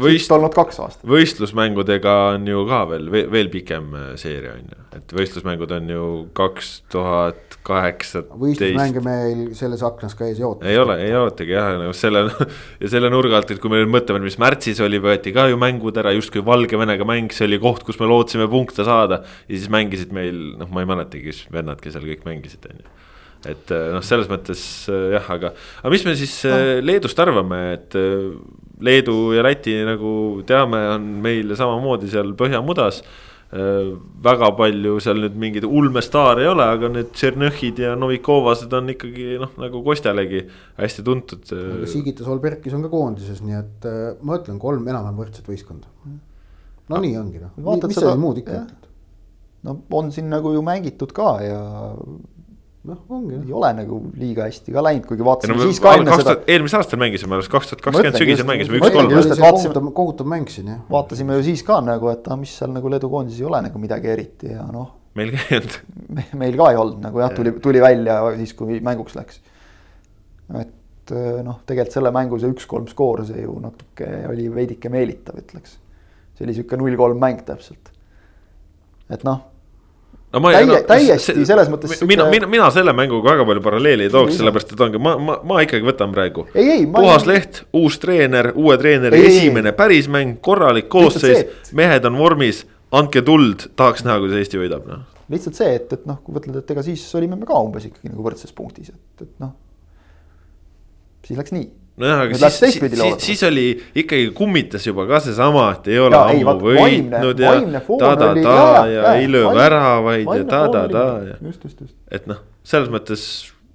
võist, olnud kaks aastat. võistlusmängudega on ju ka veel, veel, pikem äh, seeria on ju, et võistlusmängud on ju kaks tuhat kaheksateist. võistlusmänge meil selles aknas ka ees ei oota. ei ole, ei ootagi jah, nagu selle <laughs> ja selle nurga alt, et kui me nüüd mõtleme, mis märtsis oli, võeti ka ju mängud ära justkui Valgevenega mäng, see oli koht, kus me lootsime punkte saada. ja siis mängisid meil, noh, ma ei mäletagi, kes vennad, kes seal kõik mängisid, on ju et äh, noh, selles mõttes äh, jah, aga, aga mis me siis no. Leedust arvame, et Leedu ja Läti nagu teame, on meil samamoodi seal põhjamudas äh, väga palju seal nüüd mingeid ulmestaare ei ole, aga need Tšernõhhid ja Novikovased on ikkagi noh, nagu Kostjalegi hästi tuntud. Äh, Sigita Solbergis on ka koondises, nii et äh, ma ütlen kolm enam-vähem võrdset võistkonda. no nii ongi noh, mis seal muud ikka. no on siin nagu ju mängitud ka ja noh, ongi. ei ole nagu liiga hästi ka läinud, kuigi vaatasime no, siis ka enne seda. eelmisel aastal mängisime alles kaks tuhat kakskümmend sügisel mängisime üks-kolm. kohutav, kohutav mäng siin jah. vaatasime ju siis ka nagu, et ah, mis seal nagu Leedu koondises ei ole nagu midagi eriti ja noh. meil ka ei olnud me,. meil ka ei olnud nagu jah, tuli, tuli välja siis, kui mänguks läks. et eh, noh, tegelikult selle mängu see üks-kolm skoor, see ju natuke oli veidike meelitav, ütleks. see oli sihuke null-kolm mäng täpselt. et noh no ma Täie, no, täiesti see, selles mõttes. mina, mina, mina selle mänguga väga palju paralleeli ei tooks, sellepärast et ongi, ma, ma, ma ikkagi võtan praegu. puhas ei... leht, uus treener, uue treeneri ei, esimene ei, päris mäng, korralik koosseis, mehed on vormis, andke tuld, tahaks näha, kuidas Eesti võidab, noh. lihtsalt see, et, et noh, kui mõtled, et ega siis olime me ka umbes ikkagi nagu võrdses punktis, et, et noh. siis läks nii nojah, aga siis, siis, siis, siis oli ikkagi kummitas juba ka seesama, et ei ole ja, ammu võitnud ja ta-ta-ta ja, ja ei löö väravaid ja ta-ta-ta ja. et noh, selles mõttes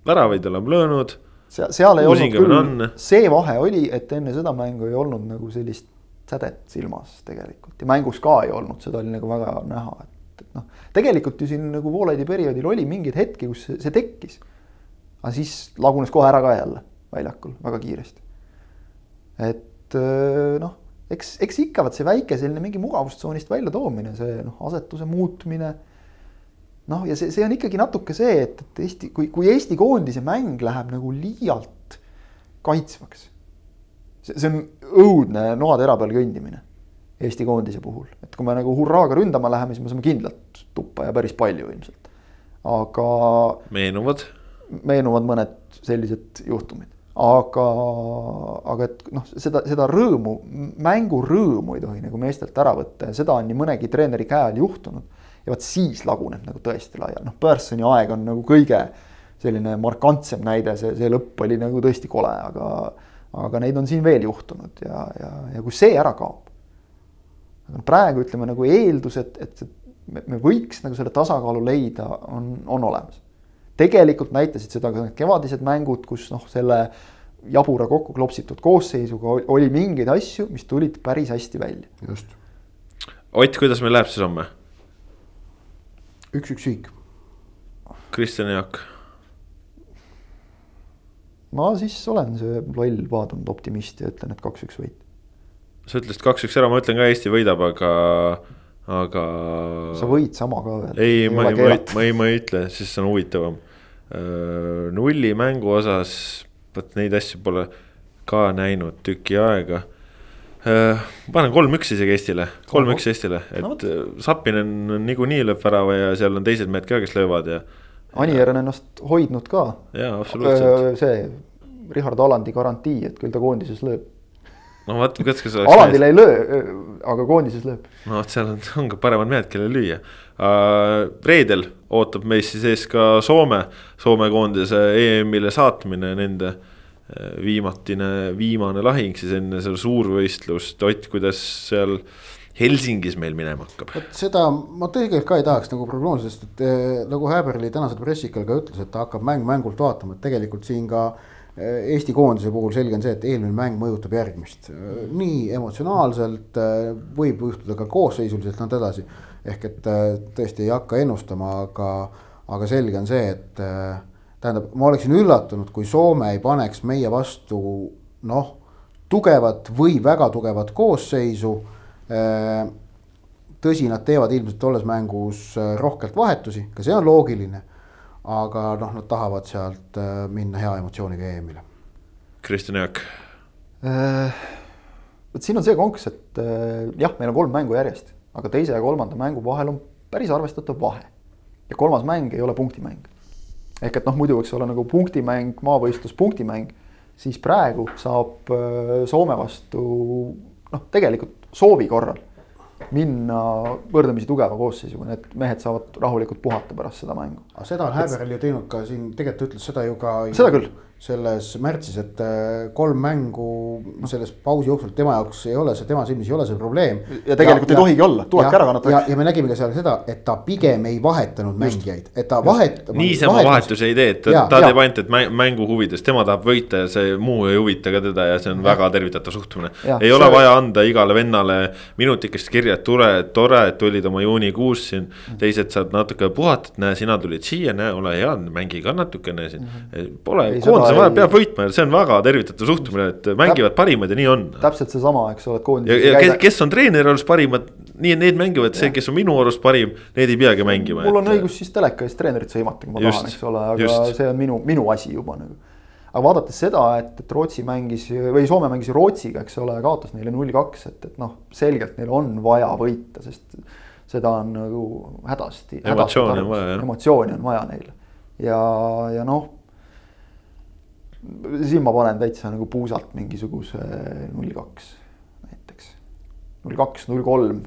väravaid oleme löönud. seal, seal ei olnud küll see vahe oli, et enne seda mängu ei olnud nagu sellist sädet silmas tegelikult ja mängus ka ei olnud, seda oli nagu väga näha, et, et noh. tegelikult ju siin nagu Voolaidi perioodil oli mingeid hetki, kus see, see tekkis. aga siis lagunes kohe ära ka jälle väljakul väga kiiresti. et äh, noh, eks, eks ikka vot see väike selline mingi mugavustsoonist väljatoomine, see noh, asetuse muutmine. noh, ja see, see on ikkagi natuke see, et, et Eesti, kui, kui Eesti koondise mäng läheb nagu liialt kaitsvaks. see, see on õudne noatera peal kõndimine Eesti koondise puhul, et kui me nagu hurraaga ründama läheme, siis me saame kindlalt tuppa ja päris palju ilmselt aga meenuvad. meenuvad mõned sellised juhtumid, aga, aga et noh, seda, seda rõõmu, mängurõõmu ei tohi nagu meestelt ära võtta ja seda on nii mõnegi treeneri käe all juhtunud. ja vot siis laguneb nagu tõesti laiali, noh, Pearsoni aeg on nagu kõige selline markantsem näide, see, see lõpp oli nagu tõesti kole, aga, aga neid on siin veel juhtunud ja, ja, ja kui see ära kaob. aga praegu ütleme nagu eeldus, et, et me, me võiks nagu selle tasakaalu leida, on, on olemas. Tegelikult näitasid seda ka need kevadised mängud, kus noh, selle jabura kokku klopsitud koosseisuga oli mingeid asju, mis tulid päris hästi välja. just. Ott, kuidas meil läheb siis homme? üks-üks viik. Kristjan Jaak ma siis olen see loll paadunud optimist ja ütlen, et kaks-üks võit. sa ütlesid kaks-üks ära, ma ütlen ka Eesti võidab, aga, aga. sa võid sama ka ma ei, ma ei, ma ei, ma ei ütle, siis see on huvitavam. Nulli mängu osas, vot neid asju pole ka näinud tüki aega ma panen kolm-üks isegi Eestile, kolm-üks Eestile, et no, Sapinen niikuinii lööb värava ja seal on teised mehed ka, kes löövad ja Anier on ennast hoidnud ka. jaa, absoluutselt. see Richard Alandi garantii, et küll ta koondises lööb. no vaat, kas, kas. Alandil ei löö, aga koondises lööb. no vot, seal on, on ka paremad mehed, kellel lüüa. Reedel ootab meist siis ees ka Soome, Soome koondise EM-ile saatmine, nende viimatine, viimane lahing siis enne seda suurvõistlust, Ott, kuidas seal Helsingis meil minema hakkab. vot seda ma tegelikult ka ei tahaks nagu prognoosida, sest et eh, nagu Häberli tänasel pressikal ka ütles, et ta hakkab mäng mängult vaatama, et tegelikult siin ka eh, Eesti koondise puhul selge on see, et eelmine mäng mõjutab järgmist. Eh, nii emotsionaalselt võib juhtuda ka koosseisuliselt nõnda edasi. Ehk et tõesti ei hakka ennustama, aga, aga selge on see, et tähendab, ma oleksin üllatunud, kui Soome ei paneks meie vastu noh, tugevat või väga tugevat koosseisu Äh, tõsi, nad teevad ilmselt tolles mängus äh, rohkelt vahetusi, ka see on loogiline. aga noh, nad tahavad sealt äh, minna hea emotsiooniga EM-ile. Kristjan Jaak. vot siin on see konks, et jah, meil on kolm mängu järjest, aga teise ja kolmanda mängu vahel on päris arvestatav vahe. ja kolmas mäng ei ole punktimäng. ehk et noh, muidu võiks olla nagu punktimäng, maavõistlus, punktimäng, siis praegu saab Soome vastu noh, tegelikult soovi korral minna võrdlemisi tugeva koosseisuga, need mehed saavad rahulikult puhata pärast seda mängu. aga seda on Häberl ju teinud ka siin, tegelikult ütles seda ju ka. seda küll selles märtsis, et äh, kolm mängu selles pausi jooksul tema jaoks ei ole see, tema silmis ei ole see probleem. ja tegelikult ja, ei ja, tohigi olla, tulebki ära kannatada. ja, ja me nägime ka seal seda, et ta pigem ei vahetanud Just. mängijaid, et ta vahet-. niisama vahetuse ei tee, et ta, ta teeb ainult, et mängu huvides, tema tahab võita ja see muu ei huvita ka teda ja see on ja. väga tervitatav suhtumine. ei ole see... vaja anda igale vennale minutikest kirja, et tore, tore, et tulid oma juunikuus siin. teised saad natuke puhata, et näe, sina tulid siia, näe, ole hea, mängi ka natukene siin mm. -hmm. Pole koondise vaja, peab võitma ja see on väga tervitatav suhtumine, et mängivad parimad ja nii on. täpselt seesama, eks ole, et koondises. ja, ja kes, kes on treeneri arust parimad, nii need mängivad, see, kes on minu arust parim, need ei peagi mängima. mul on et... õigus siis teleka ees treenerit sõimata, kui ma just, tahan, eks ole, aga just. see on minu, minu asi juba nagu. aga vaadates seda, et, et Rootsi mängis või Soome mängis Rootsiga, eks ole, kaotas neile null kaks, et, et noh, selgelt neil on vaja võita, sest seda on nagu hädasti. emotsiooni on vaja, jah. emotsiooni on vaja neile ja, ja noh siin ma panen täitsa nagu puusalt mingisuguse null kaks näiteks. null kaks, null kolm,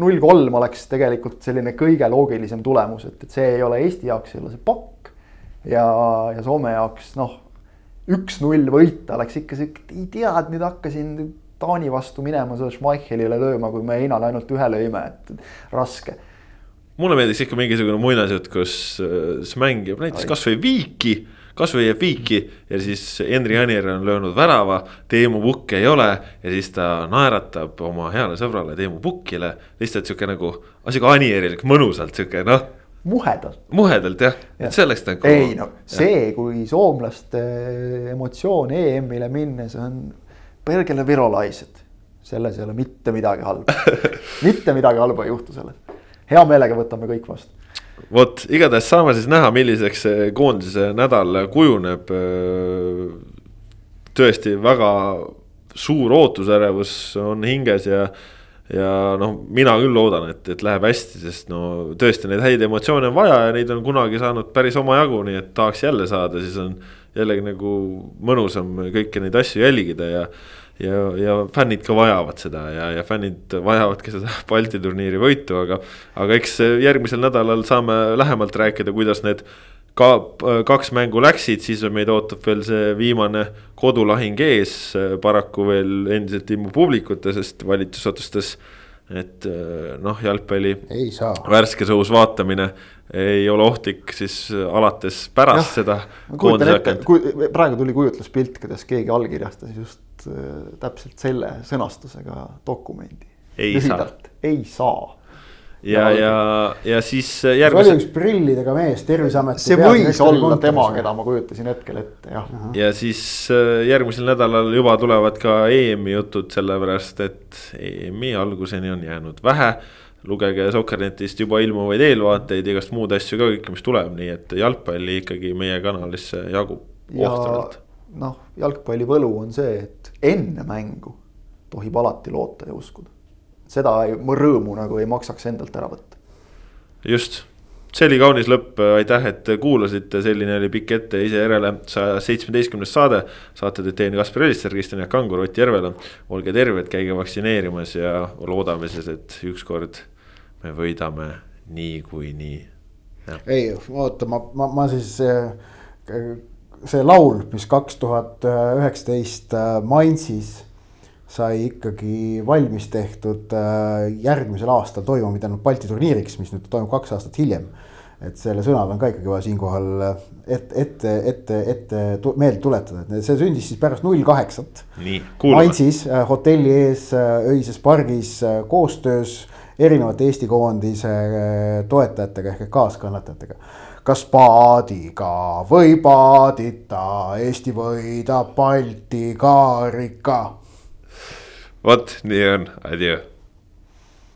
null kolm oleks tegelikult selline kõige loogilisem tulemus, et, et see ei ole Eesti jaoks ei ole see pakk. ja, ja Soome jaoks noh, üks-null võita oleks ikka sihuke, ei tea, et nüüd hakkasin Taani vastu minema seda Schmeichelile lööma, kui me Heinale ainult ühe lõime, et raske mulle meeldiks ikka mingisugune muinasjutt, kus äh, mängib näiteks kasvõi viiki kasvõi jääb viiki ja siis Henri Anier on löönud värava, Teemu Pukki ei ole ja siis ta naeratab oma heale sõbrale Teemu Pukkile. lihtsalt sihuke nagu, sihuke Anierlik, mõnusalt sihuke noh muhedalt. muhedalt jah ja., et see oleks nagu. ei no see, kui soomlaste emotsioon EM-ile minnes on pergele virolaised, selles ei ole mitte midagi halba <laughs> mitte midagi halba ei juhtu selles. hea meelega võtame kõik vastu vot igatahes saame siis näha, milliseks see koondise nädal kujuneb. tõesti väga suur ootusärevus on hinges ja ja noh, mina küll loodan, et, et läheb hästi, sest no tõesti neid häid emotsioone on vaja ja neid on kunagi saanud päris omajagu, nii et tahaks jälle saada, siis on jällegi nagu mõnusam kõiki neid asju jälgida ja ja, ja fännid ka vajavad seda ja, ja fännid vajavadki seda <laughs> Balti turniiri võitu, aga. aga eks järgmisel nädalal saame lähemalt rääkida, kuidas need ka kaks mängu läksid, siis meid ootab veel see viimane kodulahing ees, paraku veel endiselt ilmu publikuta, sest valitsus otsustas et noh, jalgpalli värskes õhus vaatamine ei ole ohtlik siis alates pärast ja, seda. praegu tuli kujutluspilt, kuidas keegi allkirjastas just täpselt selle sõnastusega dokumendi. lühidalt, ei saa ja, ja, ja siis järgmise. see oli üks prillidega mees, terviseameti. see võis olla tema, keda ma kujutasin hetkel ette, jah. ja siis äh, järgmisel nädalal juba tulevad ka EM-i jutud, sellepärast et EM-i alguseni on jäänud vähe. lugege Sokkernetist juba ilmuvaid eelvaateid, igast muud asju ka kõike, mis tuleb, nii et jalgpalli ikkagi meie kanalisse jagub ohtralt. Noh, jalgpalli võlu on see, et enne mängu tohib alati loota ja uskuda seda rõõmu nagu ei maksaks endalt ära võtta. just, see oli kaunis lõpp, aitäh, et kuulasite, selline oli pikk ette ise järele saja seitsmeteistkümnes saade. saate teid teinud Kaspar Elisser, Kristjan Jaak Kangur, Ott Järvela. olge terved, käige vaktsineerimas ja loodame siis, et ükskord me võidame niikuinii. ei, oota, ma, ma, ma siis see laul, mis kaks tuhat üheksateist Mainzis sai ikkagi valmis tehtud äh, järgmisel aastal toimuma pidanud Balti turniiriks, mis nüüd toimub kaks aastat hiljem. et selle sõnad on ka ikkagi vaja siinkohal ette, ette, ette, ette meelde tuletada, et see sündis siis pärast null kaheksat. Mainzis äh, hotelli ees äh, öises pargis koostöös erinevate Eesti koondise toetajatega ehk kaaskannatajatega kas paadiga või paadita, Eesti võidab Balti karika vot nii on, adjöö